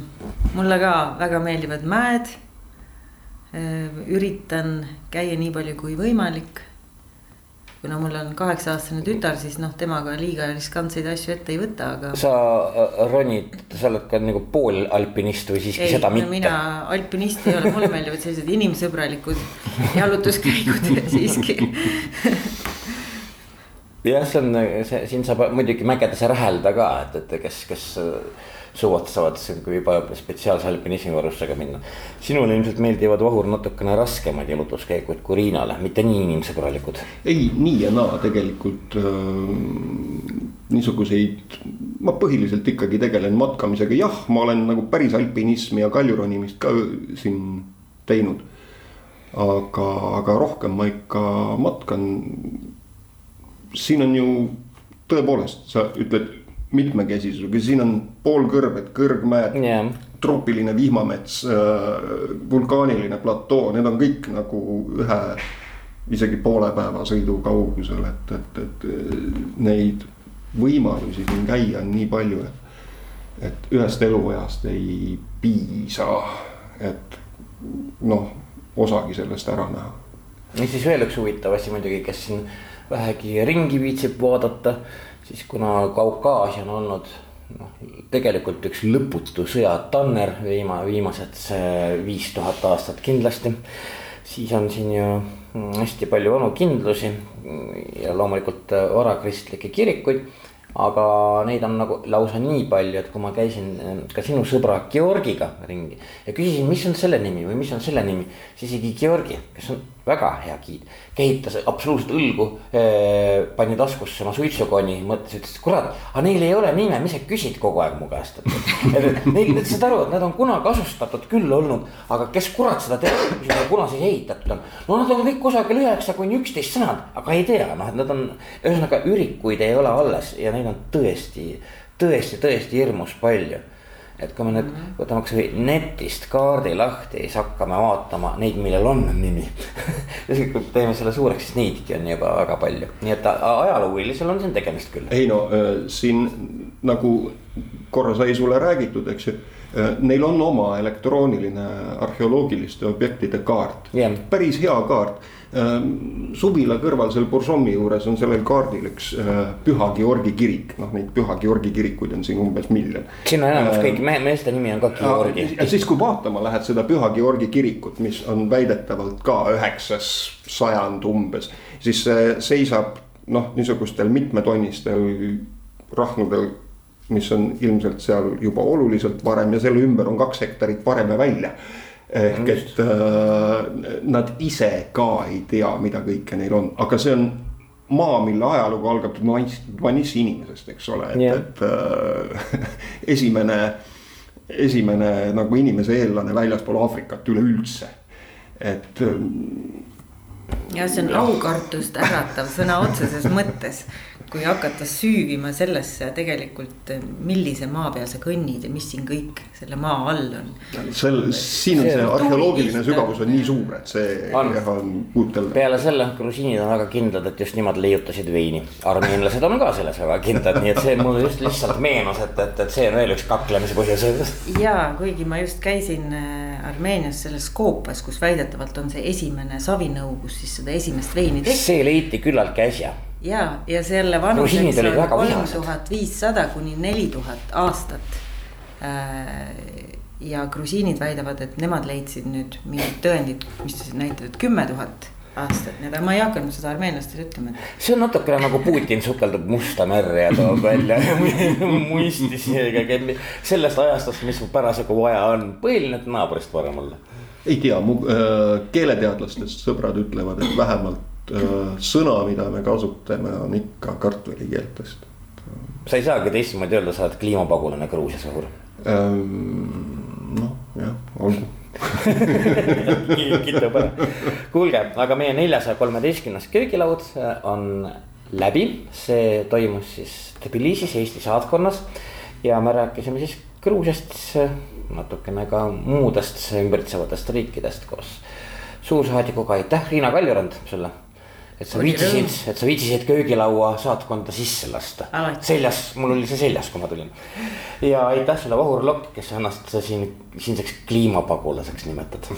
D: mulle ka väga meeldivad mäed äh,. üritan käia nii palju kui võimalik. kuna mul on kaheksa-aastane tütar, siis noh, temaga liiga riskantseid asju ette ei võta, aga.
B: sa äh, ronid, sa oled ka nagu poolalpinist või siiski ei, seda mitte?
D: mina alpinist ei ole, mulle meeldivad sellised inimsõbralikud jalutuskäigud siiski
B: jah, see on, see siin saab muidugi mägedes rähelda ka, et, et kes, kes suvad saavad juba spetsiaalse alpinismi varustusega minna. sinule ilmselt meeldivad Vahur natukene raskemad jalutuskäigud kui Riinale, mitte nii inimsõbralikud.
C: ei, nii ja naa tegelikult äh, niisuguseid, ma põhiliselt ikkagi tegelen matkamisega, jah, ma olen nagu päris alpinismi ja kaljuronimist ka siin teinud. aga, aga rohkem ma ikka matkan. siin on ju tõepoolest, sa ütled mitmekesisusega, siin on poolkõrved, kõrgmäed yeah., troopiline vihmamets äh,, vulkaaniline platoo, need on kõik nagu ühe isegi poole päeva sõidu kaugusel, et, et, et neid võimalusi siin käia on nii palju, et, et ühest eluajast ei piisa, et noh, osagi sellest ära näha.
B: ja siis veel üks huvitav asi muidugi, kes siin vähegi ringi viitsib vaadata siis kuna Kaukaasia on olnud noh, tegelikult üks lõputu sõjatanner viima-, viimased viis tuhat aastat kindlasti. siis on siin ju hästi palju vanu kindlusi ja loomulikult varakristlikke kirikuid aga neid on nagu lausa nii palju, et kui ma käisin eh, ka sinu sõbra Georgiga ringi ja küsisin, mis on selle nimi või mis on selle nimi, siis isegi Georgi, kes on väga hea giid, kehitas absoluutselt õlgu eh,. pani taskusse oma suitsukoni, mõtles, ütles, kurat, aga neil ei ole nime, mis sa küsid kogu aeg mu käest. et, neil, saad aru, et nad on kunagi asustatud küll olnud, aga kes kurat seda teab, mis neil kunagi ehitatud on. no nad on kõik kusagil üheksa kuni üksteist sõnad, aga ei tea, noh, et nad on, ühesõnaga ürikuid ei ole alles ja neid on tõesti, tõesti, tõesti hirmus palju et kui me nüüd mhm. võtame kasvõi netist kaardi lahti, siis hakkame vaatama neid, millel on nimi ja kui teeme selle suureks, siis neidki on juba väga palju, nii et ajaloolisel on siin tegemist küll.
C: ei no äh, siin nagu korra sai sulle räägitud, eks ju äh, neil on oma elektrooniline arheoloogiliste objektide kaart yeah., päris hea kaart suvila kõrval seal Boursomi juures on sellel kaardil üks äh, Püha Georgi kirik, noh neid Püha Georgi kirikuid on siin umbes miljon.
B: siin on enamus kõik mehe, meeste nimi on ka Georgi.
C: ja siis, kui vaatama lähed seda Püha Georgi kirikut, mis on väidetavalt ka üheksas sajand umbes, siis see seisab noh, niisugustel mitmetonnistel rahnudel, mis on ilmselt seal juba oluliselt varem ja selle ümber on kaks hektarit vareme välja. Ehk et äh, nad ise ka ei tea, mida kõike neil on, aga see on maa, mille ajalugu algab Dvanissi inimesest, eks ole, et yeah., et äh, esimene, esimene nagu inimese eellane väljaspool Aafrikat üleüldse, et
D: ja see on aukartust äratav sõna otseses mõttes kui hakata süüvima sellesse tegelikult, millise maa peal sa kõnnid ja mis siin kõik selle maa all on.
C: sel, siin on see, see arheoloogiline sügavus on nii suur, et see
B: on, on kujuteldav. peale selle grusiinid on väga kindlad, et just nemad leiutasid veini. armeenlased on ka selles väga kindlad, nii et see mulle just lihtsalt meenus, et, et, et see on veel üks kaklemise põhjus.
D: ja kuigi ma just käisin äh, Armeenias selles Koopas, kus väidetavalt on see esimene savinõu, kus siis seda esimest veini tehti.
B: see leiti küllaltki äsja
D: ja, ja selle vanuseks on kolm tuhat viissada kuni neli tuhat aastat. Äh, ja grusiinid väidavad, et nemad leidsid nüüd mingid tõendid, mis näitavad kümme tuhat aastat, nii et ma ei hakanud seda armeenlastele ütlema.
B: see on natukene nagu Putin sukeldub Musta merre ja toob välja muistis sellest ajastust, mis parasjagu vaja on, põhiline, et naabrist parem olla.
C: ei tea, mu äh, keeleteadlastest sõbrad ütlevad, et vähemalt Äh, sõna, mida me kasutame, on ikka kartulikeeltest.
B: sa ei saagi teistmoodi öelda, sa oled kliimapagulane Gruusias, Vahur.
C: Ähm, noh, jah, olgu
B: kiitab ära. kuulge, aga meie neljasaja kolmeteistkümnes köögilaud äh, on läbi, see toimus siis Tbilisis, Eesti saatkonnas. ja me rääkisime siis Gruusiast, natukene ka muudest ümbritsevatest riikidest koos suursaadikuga, aitäh, Riina Kaljurand sulle et sa viitsisid, et sa viitsisid köögilaua saatkonda sisse lasta. seljas, mul oli see seljas, kui ma tulin. ja aitäh sulle, Vahur Lokk, kes sa ennast siin siinseks kliimapagulaseks nimetad.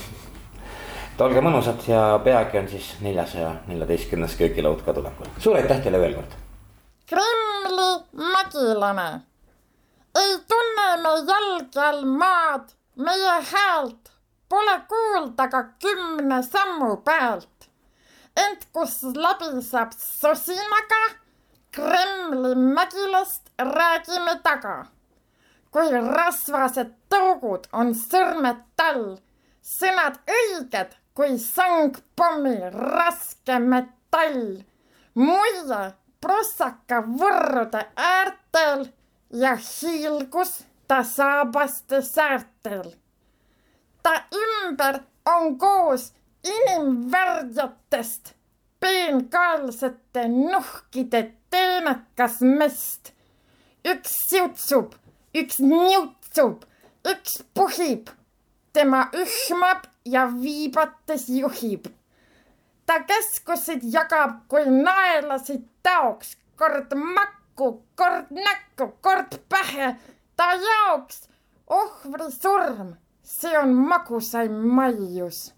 B: et olge mõnusad ja peagi on siis neljasaja neljateistkümnes köögilaud ka tulekul. suur aitäh teile veel kord.
A: Kremli mägilane. ei tunne me jalge all maad, meie häält pole kuulda ka kümne sammu pealt ent kus läbi saab sosinaga Kremli mägilast räägime taga. kui rasvased tõugud on sõrmed tal, sõnad õiged kui sangpommi raske metall. muie prossaka võrrude äärtel ja hiilgus ta saabaste säärtel. ta ümber on koos inimvärdjatest peenkaelsete nuhkide teenekas mest. üks siutsub, üks niutsub, üks puhib. tema ühmab ja viibates juhib. ta keskusid jagab kui naelasid taoks, kord makku, kord näkku, kord pähe. ta jaoks ohvri surm, see on magusaim maius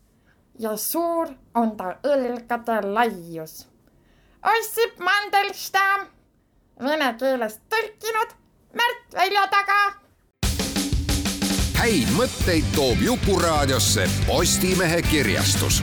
A: ja suur on ta õlgade laius. Ossip Mandelstam, vene keelest tõlkinud Märt Veljo taga.
E: häid mõtteid toob Jukuraadiosse Postimehe kirjastus